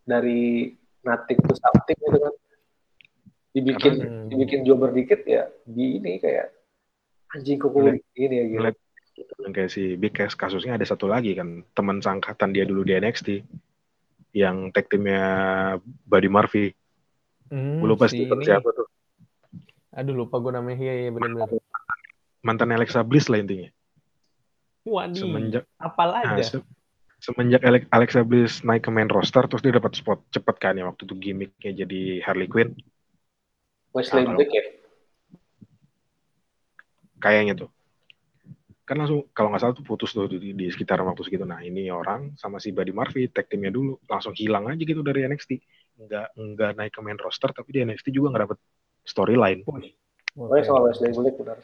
dari nothing to something gitu kan. Dibikin Karena- dibikin jobber dikit ya di ini kayak anjing kok gini ya gitu. yang kayak si Big Cass kasusnya ada satu lagi kan teman sangkatan dia dulu di NXT yang tag timnya Buddy Murphy. Hmm, Gue lupa si ini. siapa tuh. Aduh lupa gue namanya. Iya, iya benar-benar. Mantan Alexa Bliss lah intinya. Waduh, Semenjak apal nah, aja. se- semenjak Ale- Alexa Bliss naik ke main roster terus dia dapat spot cepet kan ya waktu itu gimmicknya jadi Harley Quinn Wesley Ah, kalau- Blake ya. kayaknya tuh kan langsung kalau nggak salah tuh putus tuh di, di sekitaran waktu segitu nah ini orang sama si Buddy Murphy tag timnya dulu langsung hilang aja gitu dari NXT nggak nggak naik ke main roster tapi di NXT juga nggak dapet storyline. Pokoknya sama Wesley Blake benar.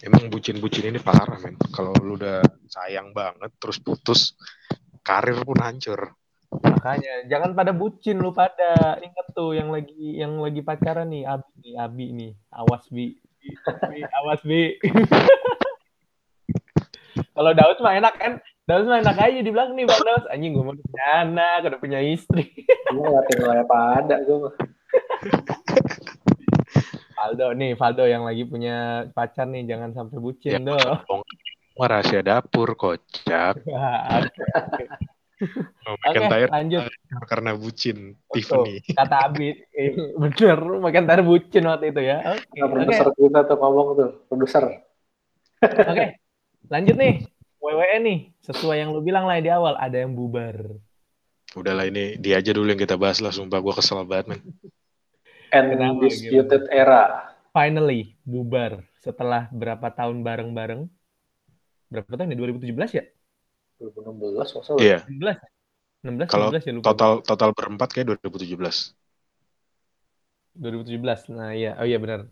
emang bucin-bucin ini parah men kalau lu udah sayang banget terus putus karir pun hancur Makanya jangan pada bucin lu pada. Ingat tuh yang lagi yang lagi pacaran nih, Abi nih, Abi nih. Awas Bi. Bi, awas Bi. [LAUGHS] Kalau Daud mah enak kan? Daud mah enak aja dibilang nih Bang Daud, anjing gue mau punya anak, udah punya istri. Gue ngeliatin kayak pada gue [LAUGHS] mah. Valdo nih, Valdo yang lagi punya pacar nih, jangan sampai bucin ya do. dong Wah, rahasia dapur kocak [LAUGHS] Oke, McIntyre lanjut. karena bucin Betul. Tiffany Kata Abi, eh, [LAUGHS] bener, McIntyre bucin waktu itu ya. Oke, Nah, oke. produser kita tuh ngomong tuh, produser. Oke, lanjut nih. WWE nih, sesuai yang lu bilang lah di awal, ada yang bubar. udahlah ini dia aja dulu yang kita bahas lah sumpah gue kesel banget men And Kenapa, disputed era. Finally, bubar. Setelah berapa tahun bareng-bareng. Berapa tahun ya? 2017 ya? 2016 maksudnya. iya 16 16 Kalau 17 ya lupa. total total berempat kayak 2017 2017. Nah, iya. Oh iya benar.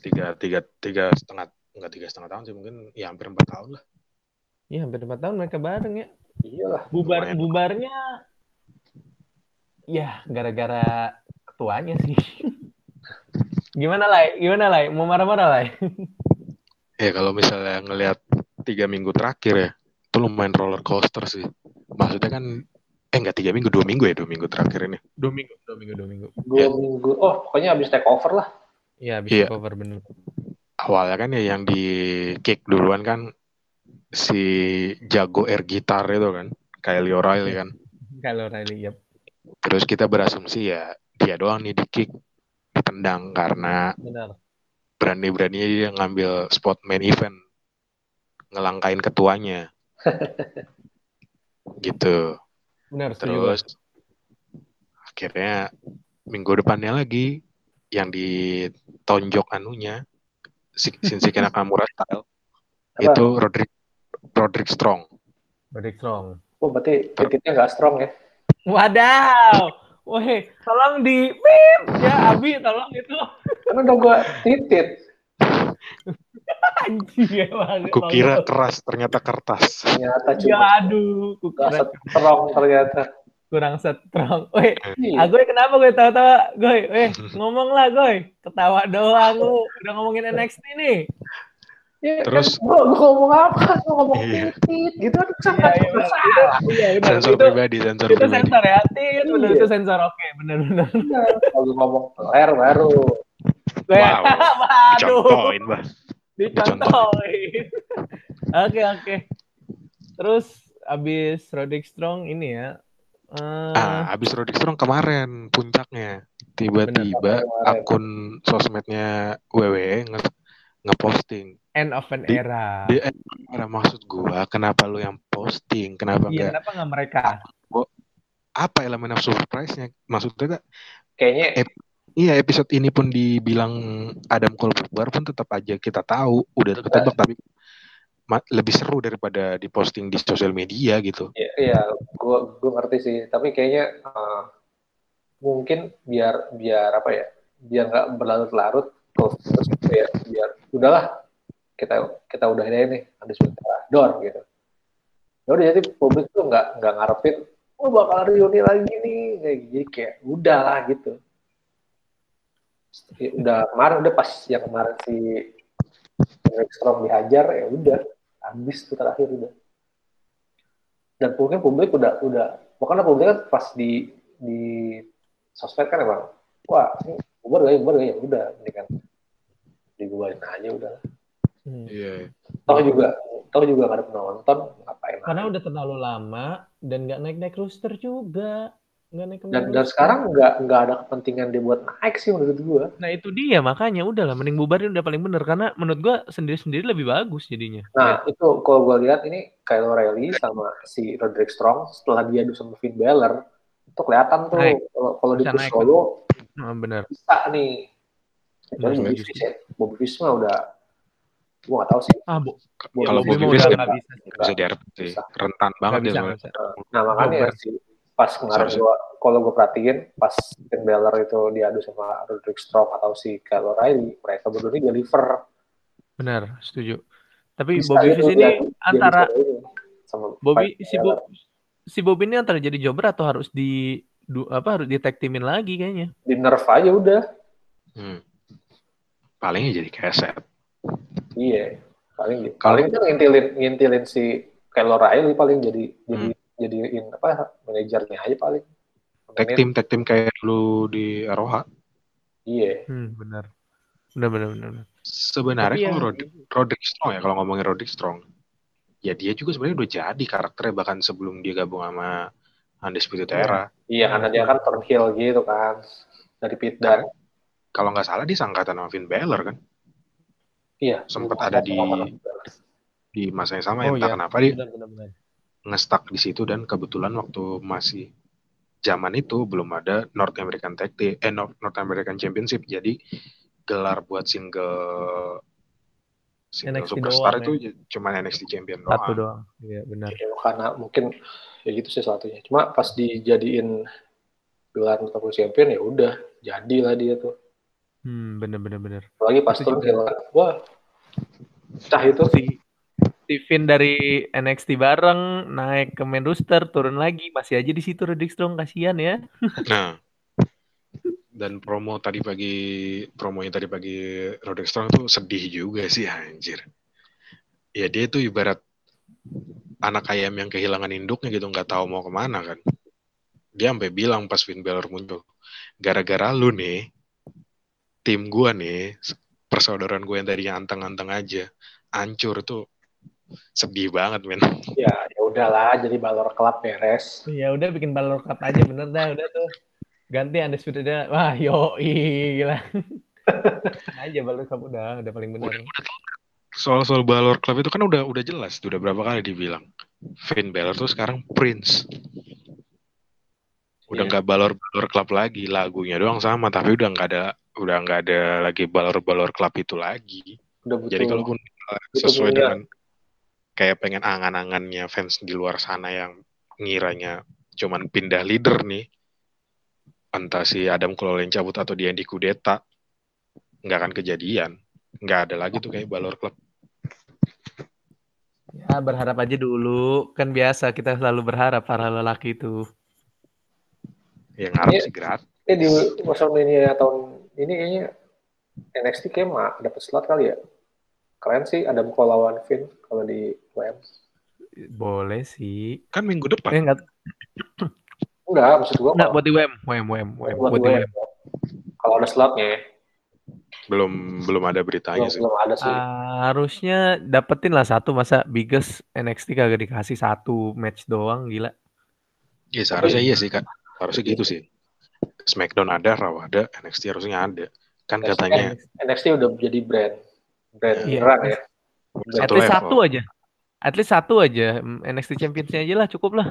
tiga tiga tiga setengah enggak tiga setengah tahun sih mungkin ya hampir empat tahun lah Iya, hampir 4 tahun mereka bareng ya. Iyalah. Bubar Lumayan. bubarnya ya gara-gara ketuanya sih. [LAUGHS] Gimana lah? Gimana lah? Mau marah-marah lah? ya kalau misalnya ngelihat tiga minggu terakhir ya itu lumayan roller coaster sih maksudnya kan eh enggak tiga minggu dua minggu ya dua minggu terakhir ini Dua minggu, dua minggu, dua minggu. Dua Iya. minggu. Oh, pokoknya habis take over lah. Iya, bisa Iya. cover bener. awalnya kan ya yang di kick duluan kan si jago air gitar itu kan Kylie O'Reilly kan Kalau Riley, yep. terus kita berasumsi ya dia doang nih di kick ditendang karena Benar. berani-beraninya dia ngambil spot main event ngelangkain ketuanya [LAUGHS] gitu Benar, terus akhirnya minggu depannya lagi yang ditonjok anunya Shinsuke Nakamura style Apa? itu Roderick Roderick Strong Roderick Strong. Oh, berarti titiknya nggak strong ya. Wadaw. Woi, tolong di pip ya Abi, tolong itu. Karena udah gue titit. Anjing ya banget. kukira keras ternyata kertas Ternyata Ya cuma aduh, nggak kukira strong ternyata. kurang strong. Woi, Iya. ah gue kenapa gue tawa-tawa? Gue, eh [LAUGHS] ngomong lah gue. Ketawa doang lu. Udah ngomongin NXT nih. Ya, Terus- kan, gua, gua ngomong apa? Gua ngomong Iya. titit gitu kan Iya, sangat iya, salah. Iya, benar. sensor Itu, pribadi sensor itu pribadi sensor ya. Tit, benar Iya. itu sensor. Oke, benar-benar. Kalau gua ngomong ler baru. Wow. dicontohin bah Dicontohin. Oke, oke. Terus abis Roderick Strong ini ya. eh, ah abis Roderick Strong kemarin puncaknya tiba-tiba akun sosmednya WWE nge- ngeposting end of an Di- era. di era maksud gua kenapa lu yang posting kenapa Iya, enggak kenapa nggak mereka? apa elemen of surprise-nya maksudnya Kayaknya iya episode ini pun dibilang Adam Cole bubar pun tetap aja kita tahu udah ketebak tapi ma- lebih seru daripada diposting di sosial media gitu ya, iya, gua gua ngerti sih. Tapi kayaknya eh, mungkin biar biar apa ya biar nggak berlarut-larut terus gitu ya biar udahlah kita kita udah ini nih ada sebentar door gitu. Ya jadi publik tuh nggak nggak ngarepin oh bakal reuni lagi nih. Kayak jadi kayak udah lah gitu. Ya udah kemarin udah pas yang kemarin si Henrik Strom dihajar ya udah habis tuh terakhir udah. Dan mungkin publik udah udah makanya publik kan pas di di sosmed kan emang wah ini bubar gak ya bubar gak ya? Udah ini kan dibubarin aja udah Hmm. Iya. toh juga toh juga gak ada penonton ngapain Karena udah terlalu lama dan nggak naik-naik rooster juga. Nggak naik dan dan roster. sekarang nggak nggak ada kepentingan dia buat naik sih menurut gua Nah itu dia makanya udahlah mending bubarin udah paling bener karena menurut gua sendiri-sendiri lebih bagus jadinya. nah itu kalau gua lihat ini Kyle O'Reilly sama si Roderick Strong setelah dia adu sama Finn Balor itu kelihatan tuh Naik. kalau kalau di push solo Nah, bener. bisa nih Bobby. Fish ya Bobby Fish mah udah gua nggak tahu sih Ah, bu, Bobby Kalau Bobby Fish nggak nggak bisa. Bisa diharap sih. Bisa. Rentan banget dia bisa. Nah makanya Robert. sih pas kemarin gua kalau gue perhatiin pas Finn Balor itu diadu sama Roderick Strong atau si Kyle O'Reilly mereka berdua ini deliver Benar, setuju. Tapi Bisa Bobby Fish ini antara sama Bobby si Balor. Bo, si Bobby ini antara jadi jobber atau harus di du, apa harus teamin lagi kayaknya. di nerf aja udah Hmm. Palingnya jadi keset. Iya paling Kalau- paling kan ngintilin ngintilin si Kyle O'Reilly paling jadi jadi Hmm. jadiin apa manajernya aja paling Tag team, tag team kayak dulu di ROH. iya Hmm, benar. Benar benar benar. benar. Sebenarnya Tapi kalau yang- Rod- Roderick Strong ya, kalau ngomongin Roderick Strong, ya dia juga sebenarnya udah jadi karakternya bahkan sebelum dia gabung sama Undisputed Iya. Era. iya karena dia kan turn heel gitu kan dari Pit dan Kalau nggak salah dia sangkatan sama Finn Balor kan, iya Sempet ada di- di masa yang sama ya Oh, entah iya. kenapa dia ngestak di situ dan kebetulan waktu masih zaman itu belum ada North American Tag Team, eh North, North American Championship, jadi gelar buat single single NXT superstar doang, itu cuma NXT Champion Satu doang. doang. Iya, benar. Ya, karena mungkin ya gitu sih satunya. Cuma pas dijadiin gelar Liverpool Champion ya udah jadilah dia tuh. Hmm, benar benar benar. Apalagi pas Itu. Wah. Cah itu Si si Finn dari NXT bareng naik ke main roster turun lagi masih aja di situ Roderick Strong kasihan ya. [LAUGHS] Nah, dan promo tadi pagi, promonya tadi pagi Roderick Strong tuh sedih juga sih anjir. Ya dia tuh ibarat anak ayam yang kehilangan induknya gitu, nggak tahu mau ke mana kan. Dia sampai bilang pas Finn Balor muncul, gara-gara lu nih, tim gua nih, persaudaraan gue yang tadinya anteng-anteng aja, hancur tuh sedih banget men. [LAUGHS] ya ya udahlah jadi balor klub beres. Ya udah bikin Balor Cup aja bener dah udah tuh. Ganti Undisputed Era. Wah, yo gila. [LAUGHS] aja Balor Cup udah udah paling bener. Soal-soal Balor Club itu kan udah udah jelas, tuh, udah berapa kali dibilang. Finn Balor tuh sekarang Prince. Udah Iya. nggak Balor Balor Club lagi, lagunya doang sama, tapi udah nggak ada udah nggak ada lagi Balor Balor Club itu lagi. Udah Jadi kalaupun Betul, sesuai iya. dengan kayak pengen angan-angannya fans di luar sana yang ngiranya cuman pindah leader nih, entah si Adam Cole yang cabut atau dia yang dikudeta, nggak akan kejadian. Nggak ada lagi tuh kayak Balor Club. Ya berharap aja dulu. Kan biasa kita selalu berharap para lelaki itu. Yang ngarep Iya. sih gratis. eh di WrestleMania tahun ini kayaknya NXT kayak mah dapat slot kali ya. Keren sih ada Cole lawan Finn kalau di WM. Boleh sih. Kan minggu depan. Eh enggak Enggak, maksud gua enggak buat di WM, WM, WM, WM, buat buat di WM. WM. Kalau ada slotnya ya. belum belum ada beritanya belum, sih. belum ada sih. Ah, harusnya dapetin lah satu masa biggest NXT kagak dikasih satu match doang gila. Iya seharusnya iya sih kak. Harusnya gitu sih. Smackdown ada, Raw ada, NXT harusnya ada. Kan NXT katanya NXT udah jadi brand brand Iya. beneran ya. At satu least level. satu aja. At least satu aja NXT Champions-nya aja lah cukup lah.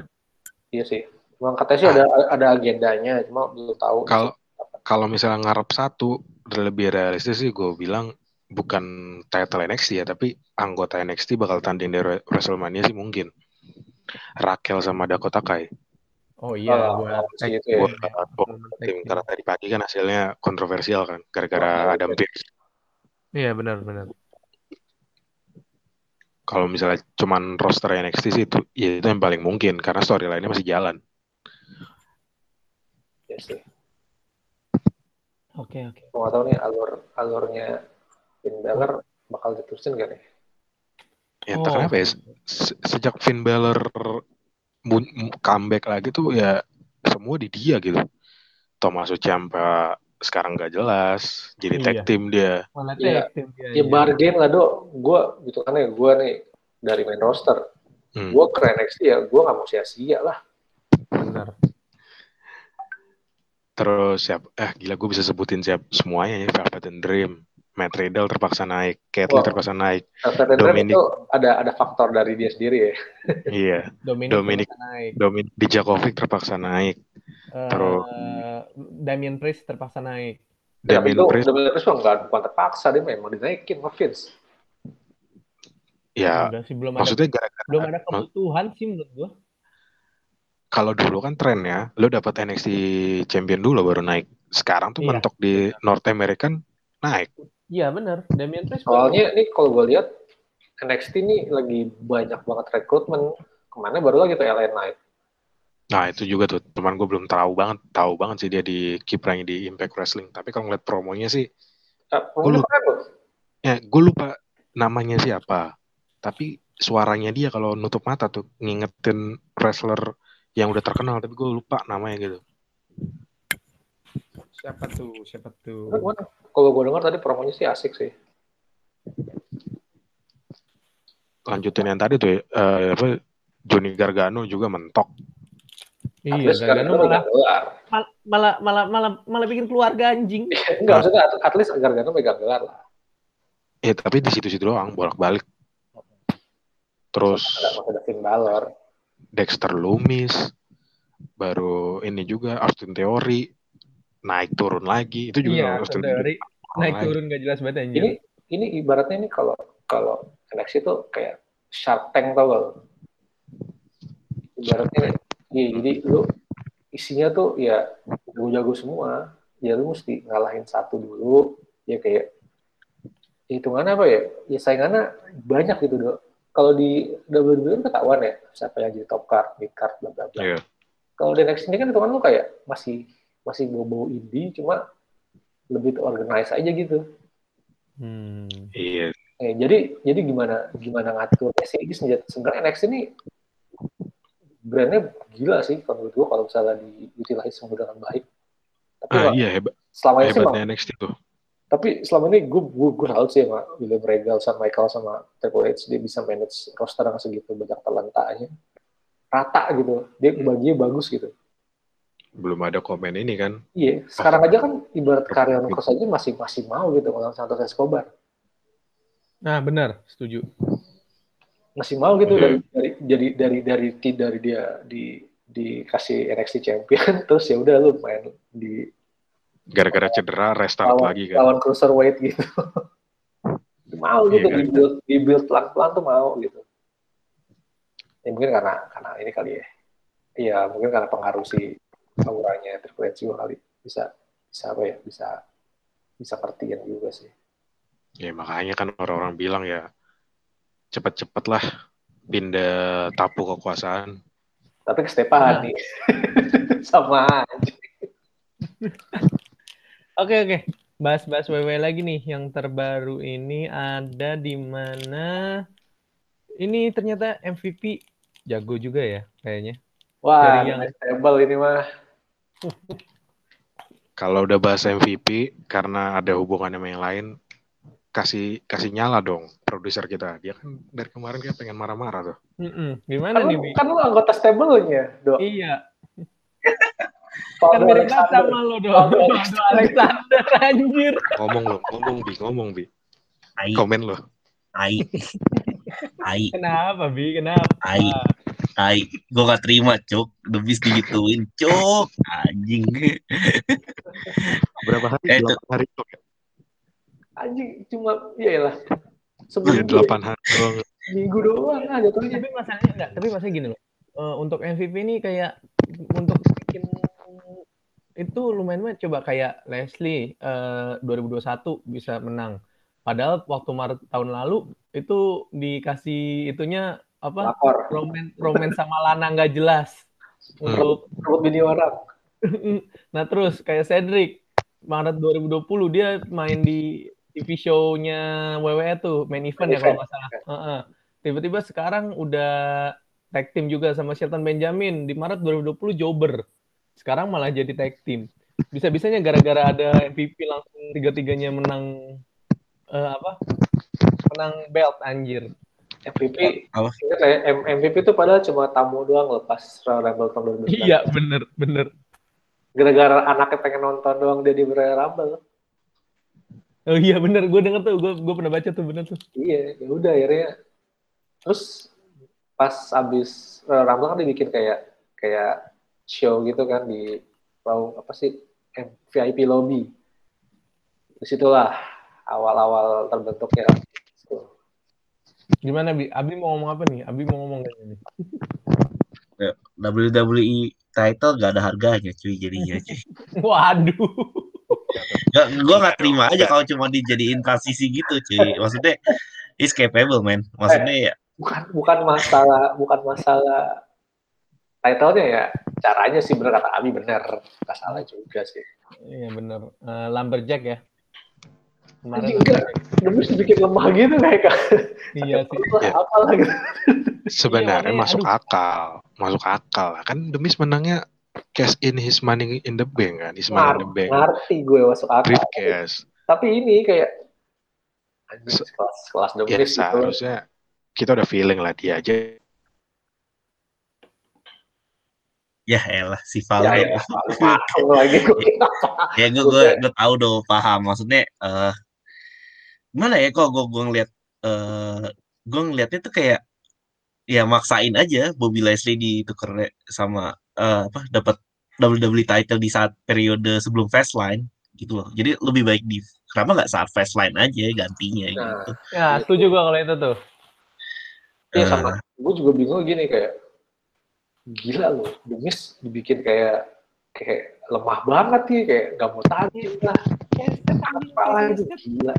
Iya sih. Emang katanya sih ada ada agendanya, cuma belum tahu. Kalau kalau misalnya ngarep satu lebih realistis sih gue bilang bukan title NXT ya, tapi anggota NXT bakal tanding di Re- WrestleMania sih mungkin. Raquel sama Dakota Kai. Oh iya, Oh, buat itu ya. buat buat tim karena tadi pagi kan hasilnya kontroversial kan gara-gara Oh, Adam iya. Pearce. Iya benar benar. Kalau misalnya cuman roster NXT sih itu ya itu yang paling mungkin karena storyline-nya masih jalan. Ya sih. Oke oke. Gue nggak tahu nih alur alurnya Finn Balor bakal diterusin gak nih? Ya Oh. kenapa ya se- sejak Finn Balor comeback lagi tuh ya semua di dia gitu. Tommaso Ciampa sekarang nggak jelas jadi tag Iya. team dia. Malah Iya. tag team dia. Ya bargain lah dok. Gue gitu kan ya gue nih dari main roster. Hmm. Gue ke NXT ya gue nggak mau sia-sia lah. Benar. Terus siap, eh gila gue bisa sebutin siap semuanya ya Velvet and Dream, Matt Riddle terpaksa naik, Katlyn Wah. terpaksa naik, Dream Dominic. itu ada ada faktor dari dia sendiri ya. [LAUGHS] iya, Dominic, Dominic. terpaksa naik. Dominic Dijakovic terpaksa naik, Eh, Terus- Damien Priest terpaksa naik. Ya, tapi Damien itu Priest, Dominic Priest nggak bukan terpaksa dia memang dinaikin sama Vince. ya sih belum ada maksudnya gara-gara belum ada kebutuhan sih menurut gua. kalau dulu kan trennya, lo dapat NXT Champion dulu baru naik. Sekarang tuh Iya, mentok di North American naik. Iya benar. Damien Priest Soalnya ini kalau gue lihat NXT ini lagi banyak banget rekrutmen. Ke mana baru lagi tuh LA Knight. Nah itu juga tuh, teman gue belum tahu banget, tahu banget sih dia di kiprahnya di Impact Wrestling. Tapi kalau ngeliat promonya sih, Eh, pokoknya Gua keren loh. ya gue lupa namanya siapa. Tapi suaranya dia kalau nutup mata tuh ngingetin wrestler yang udah terkenal, tapi gue lupa namanya gitu. siapa tuh? Siapa tuh? Kalau gue dengar tadi promonya sih asik sih. Lanjutin yang tadi tuh, ya, eh, apa Johnny Gargano juga mentok. Iya, Gargano malah, megang gelar. malah malah malah malah bikin keluarga anjing. [LAUGHS] Enggak, maksudnya at- at least Gargano megang gelar lah. Ya tapi di situ-situ doang, bolak-balik. Terus Ada masih ada Finn Balor. Dexter Lumis, baru ini juga Austin Theory naik turun lagi. Itu juga Iya, Austin dari naik lagi. turun gak jelas banget anjing. Ini ini ibaratnya ini kalau kalau NXT itu kayak Shark Tank tau gak? Ibaratnya iya, jadi lu isinya tuh ya jago-jago semua. Ya lu mesti ngalahin satu dulu. Ya kayak hitungannya apa ya? Ya saingannya banyak gitu dok. Kalau di WWE kan ketahuan ya siapa yang jadi top card, mid card, bla bla bla. Iya. Kalau di NXT ini kan hitungan lu kayak masih masih bau-bau indie, cuma lebih organize aja gitu. Hmm. Iya. Eh, jadi jadi gimana gimana sih ini senjata sebenarnya NXT ini brandnya gila sih kalau menurut gua kalau misalnya diutilize semua dengan baik. Tapi Ah iya hebat selama ini sih hebatnya NXT tuh. tapi selama ini gue gue gue salut sih sama William Regal sama Michael sama Triple H dia bisa manage roster yang segitu banyak talentanya rata gitu dia baginya bagus gitu Belum ada komen ini kan. iya sekarang aja kan ibarat Karrion Cross aja masih masih mau gitu ngelawan Santos Escobar Nah, benar, setuju. masih mau gitu dari dari dari dari dari dari dia di dikasih NXT champion [LAUGHS] terus ya udah lu main di Gara-gara cedera restart lawan, lagi kan. lawan cruiserweight gitu [LAUGHS] mau gitu Iya, kan? di build di build pelan pelan tuh mau gitu ya mungkin karena karena ini kali ya iya mungkin karena pengaruh si auranya juga kali bisa bisa apa ya bisa bisa ngertiin juga sih Ya makanya kan orang-orang bilang ya cepet-cepet lah pindah tapu kekuasaan. tapi ke Stefani [LAUGHS] sama aja Oke, oke. Bahas-bahas WW lagi nih. Yang terbaru ini ada di mana ini ternyata MVP jago juga ya kayaknya. wah Dari yang- nice table ini mah Kalau udah bahas MVP karena ada hubungan sama yang lain, kasih kasih nyala dong produser kita. Dia kan dari kemarin kayak pengen marah-marah tuh. Mm-mm. kan Gimana nih, lu, Bi? kan lu anggota stable-nya dok Iya, [LAUGHS] kan mirip Alexander. sama lo dong. Faldo Alexander, anjir. Ngomong lo, ngomong bi, ngomong bi. Tai, Komen lo. tai, tai, [LAUGHS] Kenapa, Bi? Kenapa? tai, tai. Gue gak terima, Cuk. Debis digituin, Cuk. Anjing. Berapa hari? Eh, itu- Delapan hari tuh. ya? anjing cuma iya lah Iya, seminggu delapan hari doang. minggu doang ah jatuhnya Tapi masalahnya enggak, tapi masalahnya gini loh. Eh, untuk MVP ini kayak untuk bikin itu lumayan banget coba kayak Leslie eh, 2021 bisa menang. Padahal waktu Maret tahun lalu itu dikasih itunya apa? Lapor. Roman Roman sama Lana nggak jelas Hmm. untuk Rebut bini orang. [LAUGHS] nah terus kayak Cedric Maret 2020 dia main di TV show-nya WWE tuh main event ya kalau nggak salah. Heeh. Tiba-tiba sekarang udah tag team juga sama Shelton Benjamin di Maret 2020 Jobber. Sekarang malah jadi tag team. Bisa-bisanya gara-gara ada MVP langsung tiga-tiganya menang eh, apa? Menang belt anjir. MVP. Apa? Ingat ya, MVP itu padahal cuma tamu doang lepas Royal Rumble tahun 2019. Iya, bener, bener. Gara-gara anaknya pengen nonton doang dia di Royal Rumble. Oh iya bener, gue denger tuh, gue gue pernah baca tuh bener tuh. Iya, ya udah akhirnya. Terus pas abis Royal Rumble kan dibikin kayak kayak show gitu kan di bau apa sih VIP lobby. Di situlah awal-awal terbentuknya. Gimana Bi? Abi mau ngomong apa nih? Abi mau ngomong kayaknya nih. WWE title gak ada harganya cuy jadinya cuy. [LAUGHS] Waduh. Gak, gue gak terima aja kalau cuma dijadiin transisi gitu cuy. Maksudnya is capable man. Maksudnya ya Bukan bukan masalah bukan masalah title-nya ya. Caranya sih bener kata Abi bener. Gak salah juga sih. Iya bener. Eh, Lumberjack ya. Kemarin enggak. Demi dibikin lemah gitu kayak kan. iya sih. Iya. Apa lah gitu. Sebenarnya makanya, masuk aduh. akal, masuk akal. Kan Demis menangnya cash in his money in the bank kan, his money in the bank, Ngerti gue masuk akal. briefcase. Tapi ini kayak Se- kelas kelas Ya domis gitu. seharusnya kita udah feeling lah dia aja. ya elah si Ya, Valdo. ya, malu lagi [LAUGHS] ya gue gue gue tahu dong paham maksudnya eh gimana ya kok gue gue ngeliat eh gue ngeliatnya tuh kayak ya maksain aja Bobby Leslie dituker sama eh, apa dapat WWE title di saat periode sebelum Fastlane gitu loh jadi lebih baik di kenapa nggak saat Fastlane aja gantinya Nah, gitu Ya, setuju gue kalau itu tuh. Iya Eh, sama. Gue juga bingung gini kayak gila loh, Demis dibikin kayak kayak lemah banget nih, kayak nggak mau tanding lah. Apa lagi gila.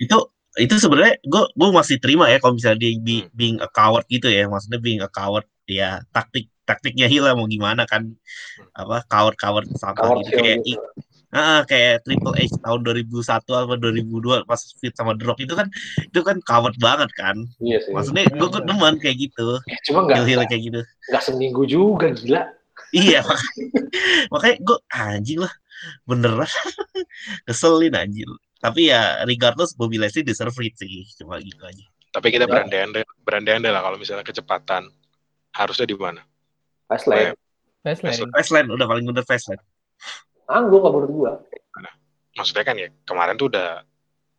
Itu itu sebenarnya gue gue masih terima ya kalau misalnya dia be- being a coward gitu ya maksudnya being a coward ya taktik taktiknya Hila mau gimana kan apa coward coward sampah Coward gitu kayak gitu. Ah, kayak Triple H tahun 2001 atau 2002 pas fit sama Rock itu kan itu kan coward banget kan. Iya sih. Maksudnya gue gue demen kayak gitu, Ya, cuma nggak hil-hil kayak gitu. nggak seminggu juga gila. Iya makanya, makanya gue anjing lah beneran [LAUGHS] keselin anjing. Tapi ya regardless Bobby Leslie deserve it sih cuma gitu aja. Tapi kita Ya. berandai-andai, berandai-andai lah kalau misalnya kecepatan harusnya di mana? Fastlane. Fastlane. Fastlane udah paling bener Fastlane. Anggung nggak menurut gua. Maksudnya kan ya kemarin tuh udah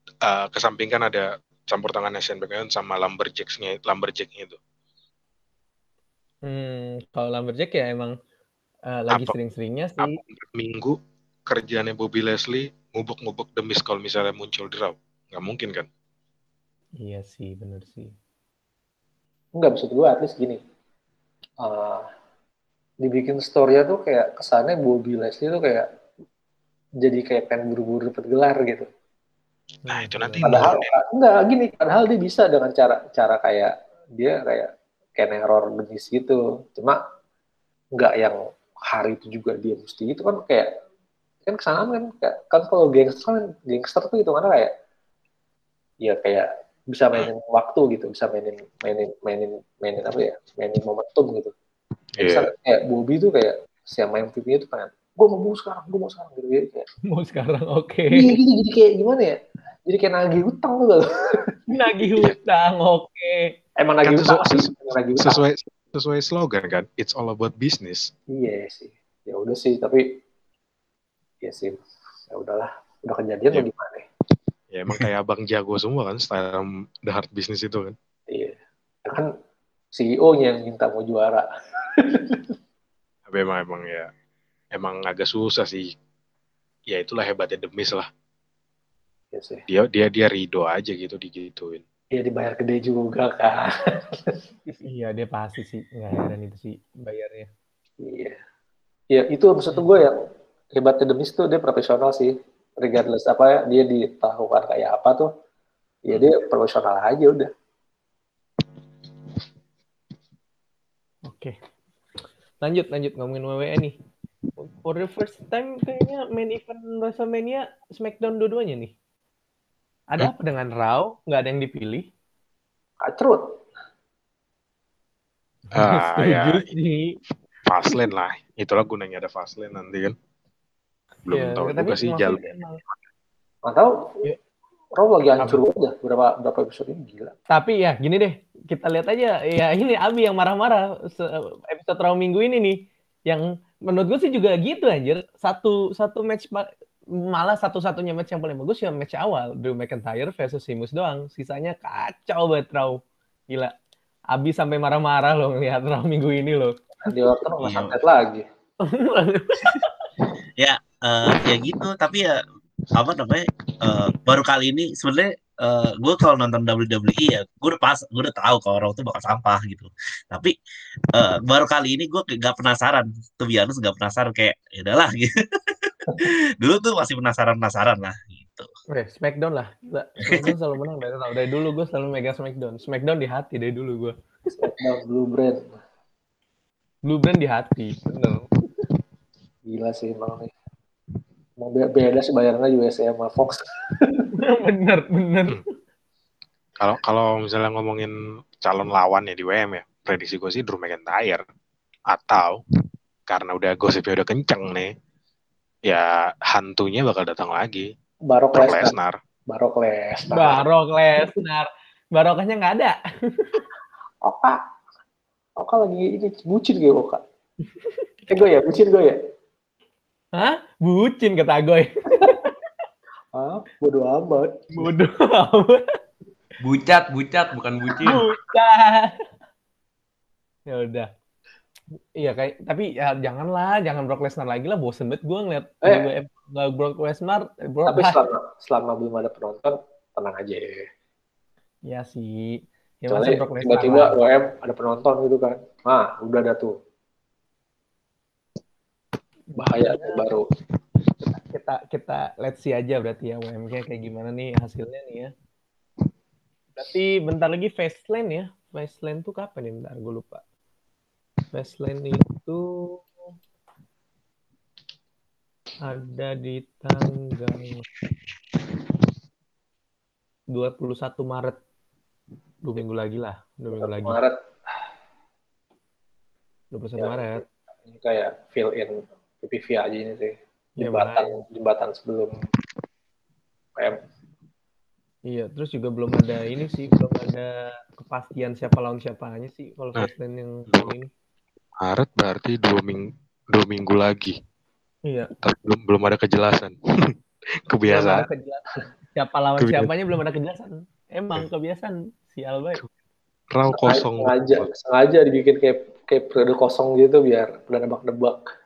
eh, kesampingkan ada campur tangan Shane McMahon sama Lumberjacks-nya, Lumberjack-nya itu. Hmm, kalau Lumberjack ya emang eh, lagi sering-seringnya Apa sih. minggu kerjaannya Bobby Leslie ngubuk-ngubuk demis kalau misalnya muncul di Raw? Nggak mungkin kan? Iya sih, bener sih. Enggak maksud gua at least gini. Eh, dibikin story tuh kayak kesannya Bobby Leslie tuh kayak jadi kayak pengen buru-buru dapat gelar gitu. Nah, itu nanti Padahal Iya. enggak gini, padahal dia bisa dengan cara cara kayak dia kayak kayak neror demis gitu. Cuma enggak yang hari itu juga dia mesti itu kan kayak kan ke sana kan kan kalau gangster kan gangster tuh itu mana kayak ya kayak bisa mainin waktu gitu, bisa mainin mainin mainin mainin apa ya, mainin momentum gitu. Iya. Misalnya kayak Bobby tuh kayak si main MVP itu kan, gue mau mau sekarang, gue mau sekarang gitu, gitu kayak, Mau sekarang oke. iya gitu jadi kayak gimana ya? Jadi kayak nagih utang tuh loh. [LAUGHS] Nagih hutang, oke. Emang nagih Kan utang sesu- sih, sesu- emang nagih utang. sesuai sesuai slogan kan, it's all about business. Iya sih. Ya udah sih, tapi ya sih. Ya udahlah, udah kejadian Ya. mau gimana? ya? Ya emang kayak abang jago semua kan, style the hard business itu kan. Iya. Ya kan CEO-nya yang minta mau juara. [LAUGHS] Tapi emang emang ya emang agak susah sih. Ya itulah hebatnya demis lah. Ya sih. Dia dia dia rido aja gitu digituin. Dia dibayar gede juga kan. Iya, dia pasti sih. Nggak heran itu sih bayarnya. Iya. Ya itu maksud gue yang hebatnya Demis tuh dia profesional sih. Regardless apa ya, dia ditahukan kayak apa tuh. Ya dia profesional aja udah. Oke. Lanjut, lanjut ngomongin WWE nih. For the first time kayaknya main event WrestleMania SmackDown dua-duanya nih. Ada apa dengan Raw? Nggak ada yang dipilih. Kacrut. Ah, [LAUGHS] ya. Fastlane lah. Itulah gunanya ada Fastlane nanti kan. Belum Iya, tahu tapi juga sih emang- Nggak tahu. Iya. Raw lagi hancur aja berapa berapa episode ini gila. Tapi ya gini deh, kita lihat aja. Ya ini Abi yang marah-marah se- episode Raw minggu ini nih. Yang menurut gue sih juga gitu anjir. Satu satu match malah satu-satunya match yang paling bagus ya match awal Drew McIntyre versus Sheamus doang. Sisanya kacau banget Raw. Gila. Abi sampai marah-marah loh ngeliat Raw minggu ini loh. Randy Orton nggak Iya. santet lagi. [LAUGHS] Eh, ya gitu tapi ya apa namanya eh, baru kali ini sebenarnya gue kalau nonton WWE ya gue udah pas gue udah tahu kalau orang tuh bakal sampah gitu tapi eh, baru kali ini gue gak penasaran tuh biasa gak penasaran kayak ya udahlah gitu [LAUGHS] dulu tuh masih penasaran penasaran lah gitu Eh, Smackdown lah. Smackdown selalu menang dari tahu. Dari dulu gue selalu megang Smackdown. Smackdown di hati dari dulu gue. Smackdown Blue Brand. Blue Brand di hati. Bener. Gila sih emang nih. Emang be- beda sih bayarannya USA sama Fox. [LAUGHS] bener, bener. Kalau kalau misalnya ngomongin calon lawan ya di WM ya, prediksi gue sih Drew McIntyre. Atau karena udah gosipnya udah kenceng nih, ya hantunya bakal datang lagi. Barok Lesnar. Barok Lesnar. Barok Lesnar. Barokahnya nggak ada. Oka. Oka lagi ini bucin gitu Oka. Eh gue ya, bucin gue ya. Hah? Bucin kata Goy. [LAUGHS] Ah, bodo amat. Bodoh amat. Bucat, bucat, bukan bucin. Bucin. Ya udah. Iya kayak tapi ya janganlah, jangan Brock Lesnar lagi lah, bosen banget gue ngeliat Eh. WWF nggak Brock Lesnar, eh, Brock Tapi selama selama belum ada penonton, tenang aja. ya sih. Ya Soalnya tiba-tiba lah. WM ada penonton gitu kan. Nah, udah ada tuh. Bahaya tuh baru. kita kita let's see aja berarti ya WMK kayak gimana nih hasilnya nih ya. Berarti bentar lagi Fastlane ya. Fastlane tuh kapan ya? Bentar gue lupa. Fastlane itu ada di tanggal 21 Maret. Dua minggu lagi lah. Dua minggu lagi. Maret 21 Ya. Maret. ini kayak fill in PPV aja ini sih. Ya, Jembatan makanya. jembatan sebelum WM. Iya, terus juga belum ada ini sih, belum ada kepastian siapa lawan siapanya sih kalau Nah. Yang ini. Maret berarti dua minggu dua minggu lagi. Iya. Tapi belum belum ada kejelasan. [LAUGHS] Belum ada Kebiasaan. kejelasan. Siapa lawan Kebiasaan. siapanya belum ada kejelasan. Emang kebiasaan sial baik. Raw kosong. Sengaja, sengaja dibikin kayak kayak periode kosong gitu biar pada nebak-nebak.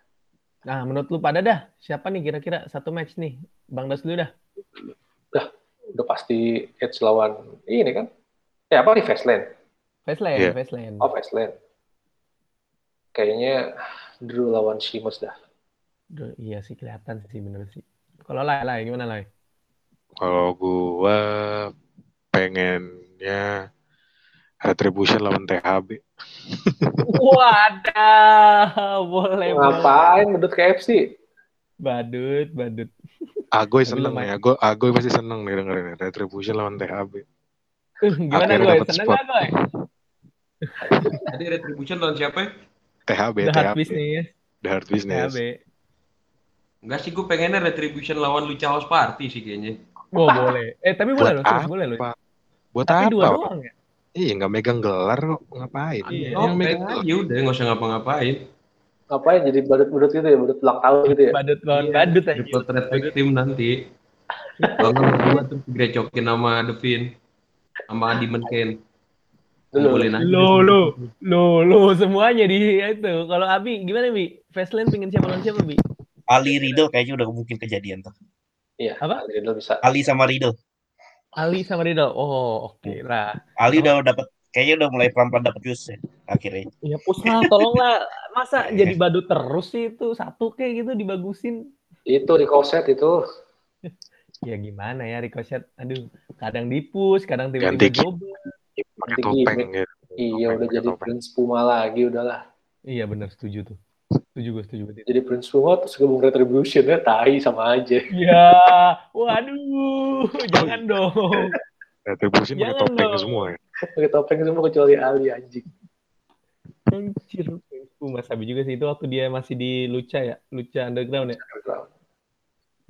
Nah, menurut lu pada dah, siapa nih kira-kira satu match nih? Bang Das dulu dah. Udah pasti Edge lawan ini kan. Eh apa nih Fastlane? Fastlane, Iya. Fastlane. Oh Fastlane. Kayaknya Drew lawan Sheamus dah. Duh, iya sih kelihatan sih bener sih. Kalau Lai, Lai gimana Lai? Kalau gua pengennya Retribution lawan THB. Wadah, boleh boleh. Ngapain bedut KFC? Badut, badut. Agoy seneng ya, Agoy, Agoy pasti seneng nih dengerin ya. Retribution lawan THB. Uh, gimana Akhirnya dapet Seneng spot. gak gue? [LAUGHS] Tadi Retribution lawan siapa ya? THB, The Hard THB. Business. The Hard Business. THB. Enggak sih, gue pengennya Retribution lawan Lucha House Party sih kayaknya. Oh, boleh. Eh, tapi boleh loh, boleh loh. Buat Tapi apa? dua doang ya? Iya, nggak megang gelar kok. Ngapain? Iya, Oh, yang megang aja udah, nggak usah ngapa-ngapain. Ngapain jadi badut-badut gitu ya, badut ulang tahun gitu ya? Badut lawan Iya, badut aja. Triple threat tag team nanti. Kalau nggak berdua terus direcokin sama Devin. Sama. Dulu. Ngumpulin aja. Lo, lo, lo, lo semuanya di itu. Kalau Abi gimana Bi? Fastlane pengen siapa lawan siapa Bi? Ali Riddle kayaknya udah mungkin kejadian tuh Iya, Apa? Riddle bisa. Ali sama Riddle Ali sama Riddle. Oh, oke lah. Ali udah dapat kayaknya udah mulai pelan-pelan dapet views ya akhirnya. Ya push lah, tolonglah. Masa [LAUGHS] jadi badut terus sih itu satu kayak gitu dibagusin. Itu Ricochet itu. [LAUGHS] Ya gimana ya Ricochet? Aduh, kadang dipus, kadang tiba-tiba Ganti topeng gitu. Iya Topeng, udah jadi topeng. Prince Puma lagi udahlah. Iya benar setuju tuh. Setuju gue setuju banget. Jadi Prince Puma terus gabung Retribution ya tai sama aja. Ya, waduh, jangan [LAUGHS] dong. Retribution pakai topeng dong. semua ya. Pakai topeng semua kecuali Ali anjing. Anjir, Puma sabi juga sih itu waktu dia masih di Lucha ya, Lucha Underground ya.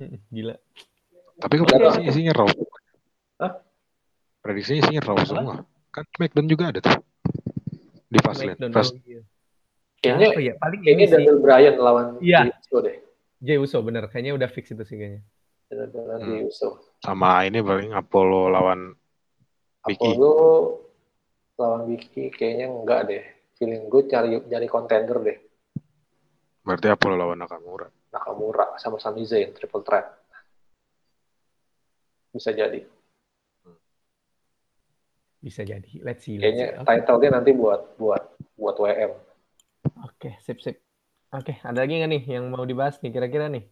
Mm, Gila. Tapi kok Nggak prediksi isinya raw. Hah? Prediksinya isinya raw semua. Kan Smackdown juga ada tuh. Di Fastlane. Fast, oh, iya. Kayaknya Apa ya? Paling ini kayaknya. Daniel Bryan lawan Iya. Jey Uso deh. Jey Uso bener, kayaknya udah fix itu sih kayaknya. Hmm. Uso. sama ini paling Apollo lawan Vicky. Apollo lawan Vicky kayaknya enggak deh. Feeling gue cari cari contender deh. Berarti Apollo lawan Nakamura. Nakamura sama Sami Zayn triple threat. Bisa jadi. Bisa jadi. Let's see. Let's see. Kayaknya title-nya nanti buat buat buat WM. Oke, sip sip. Oke, ada lagi nggak nih yang mau dibahas nih kira-kira nih?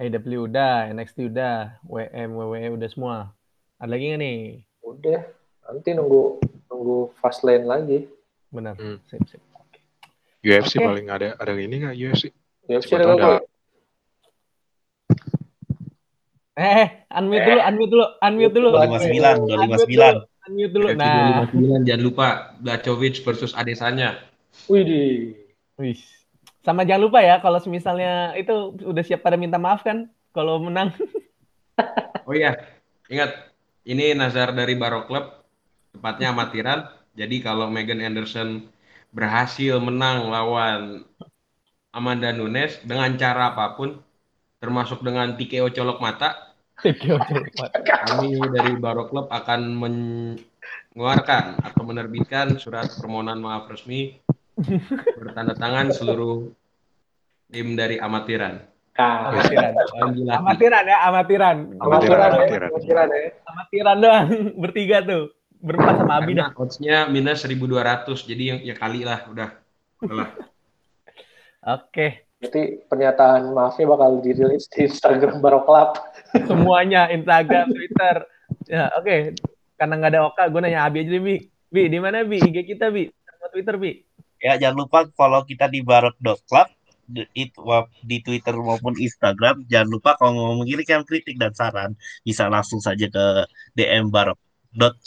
AEW udah, NXT udah, WM, WWE udah semua. Ada lagi nggak nih? Udah, nanti nunggu nunggu fast lane lagi. Benar. Hmm. Sip sip. UFC Oke. paling ada ada ini nggak UFC? UFC ada ada- Eh, unmute dulu, unmute dulu, unmute dulu. 259, 259. Unmute dulu. Nah, 259, jangan lupa Blachowicz versus Adesanya. Widih. Wih. Sama jangan lupa ya kalau misalnya itu udah siap pada minta maaf kan kalau menang. [LAUGHS] Oh iya, ingat ini Nazar dari Baro Club, tepatnya amatiran. Jadi kalau Megan Anderson berhasil menang lawan Amanda Nunes dengan cara apa pun, termasuk dengan TKO [LAUGHS] colok mata, kami dari Baro Club akan mengeluarkan atau menerbitkan surat permohonan maaf resmi bertanda tangan seluruh tim dari amatiran. Nah, Amatiran. Amatiran ya, amatiran. amatiran ya, amatiran. amatiran ya. Amatiran doang [LAUGHS] bertiga tuh. Berempat sama Abi dah. Odds-nya minus 1200, jadi yang ya kali lah udah. Udah. [LAUGHS] Oke, Berarti pernyataan maafnya bakal dirilis di Instagram Baro Club. [LAUGHS] semuanya Instagram, Twitter. Ya, oke. Karena nggak ada Oka, gue nanya Abi aja deh, Bi. Bi, di mana Bi? IG kita, Bi. Sama Twitter, Bi. Ya jangan lupa follow kita di barok.club di, itu di Twitter maupun Instagram. Jangan lupa kalau mau mengirimkan kritik dan saran bisa langsung saja ke DM barok.club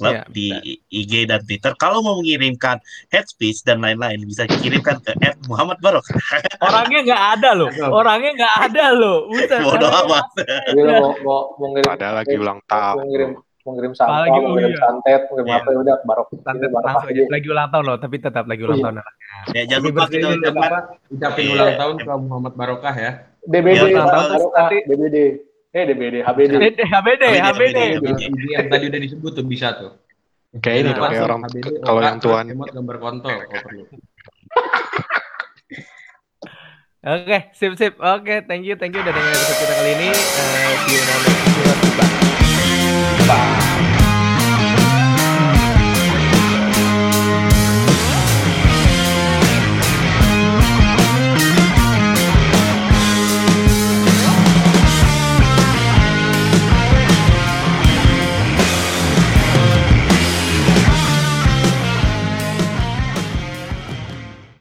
Ya, di IG dan Twitter. Kalau mau mengirimkan head speech dan lain-lain bisa kirimkan ke Muhammad Barok. [LAUGHS] Orangnya nggak ada loh. Orangnya nggak ada loh. Bodoh amat. Jadi lo mau, mau, mau ngirim, Padahal lagi ulang tahun. ngirim, mau ngirim sampah, Apalagi, mau oh ngirim iya. santet, mau ngirim Iya. apa ya udah Barok. Santet ini Barok langsung aja. Lagi ulang tahun loh, tapi tetap lagi ulang Iya. tahun. Ya jangan lupa kita ucapkan. Ucapin Iya. ulang tahun ke Muhammad Barokah ya. DBD, Ya, nanti. DBD. Eh, DBD, HBD. [LAUGHS] HBD, HBD, HBD. HBD. Ini yang tadi udah disebut tuh bisa tuh. Kayak ini Nah, kayak orang kalau yang tuan emot gambar kontol kalau perlu. Oke, sip sip. Oke, thank you, thank you udah dengerin episode kita kali ini. Eh, see you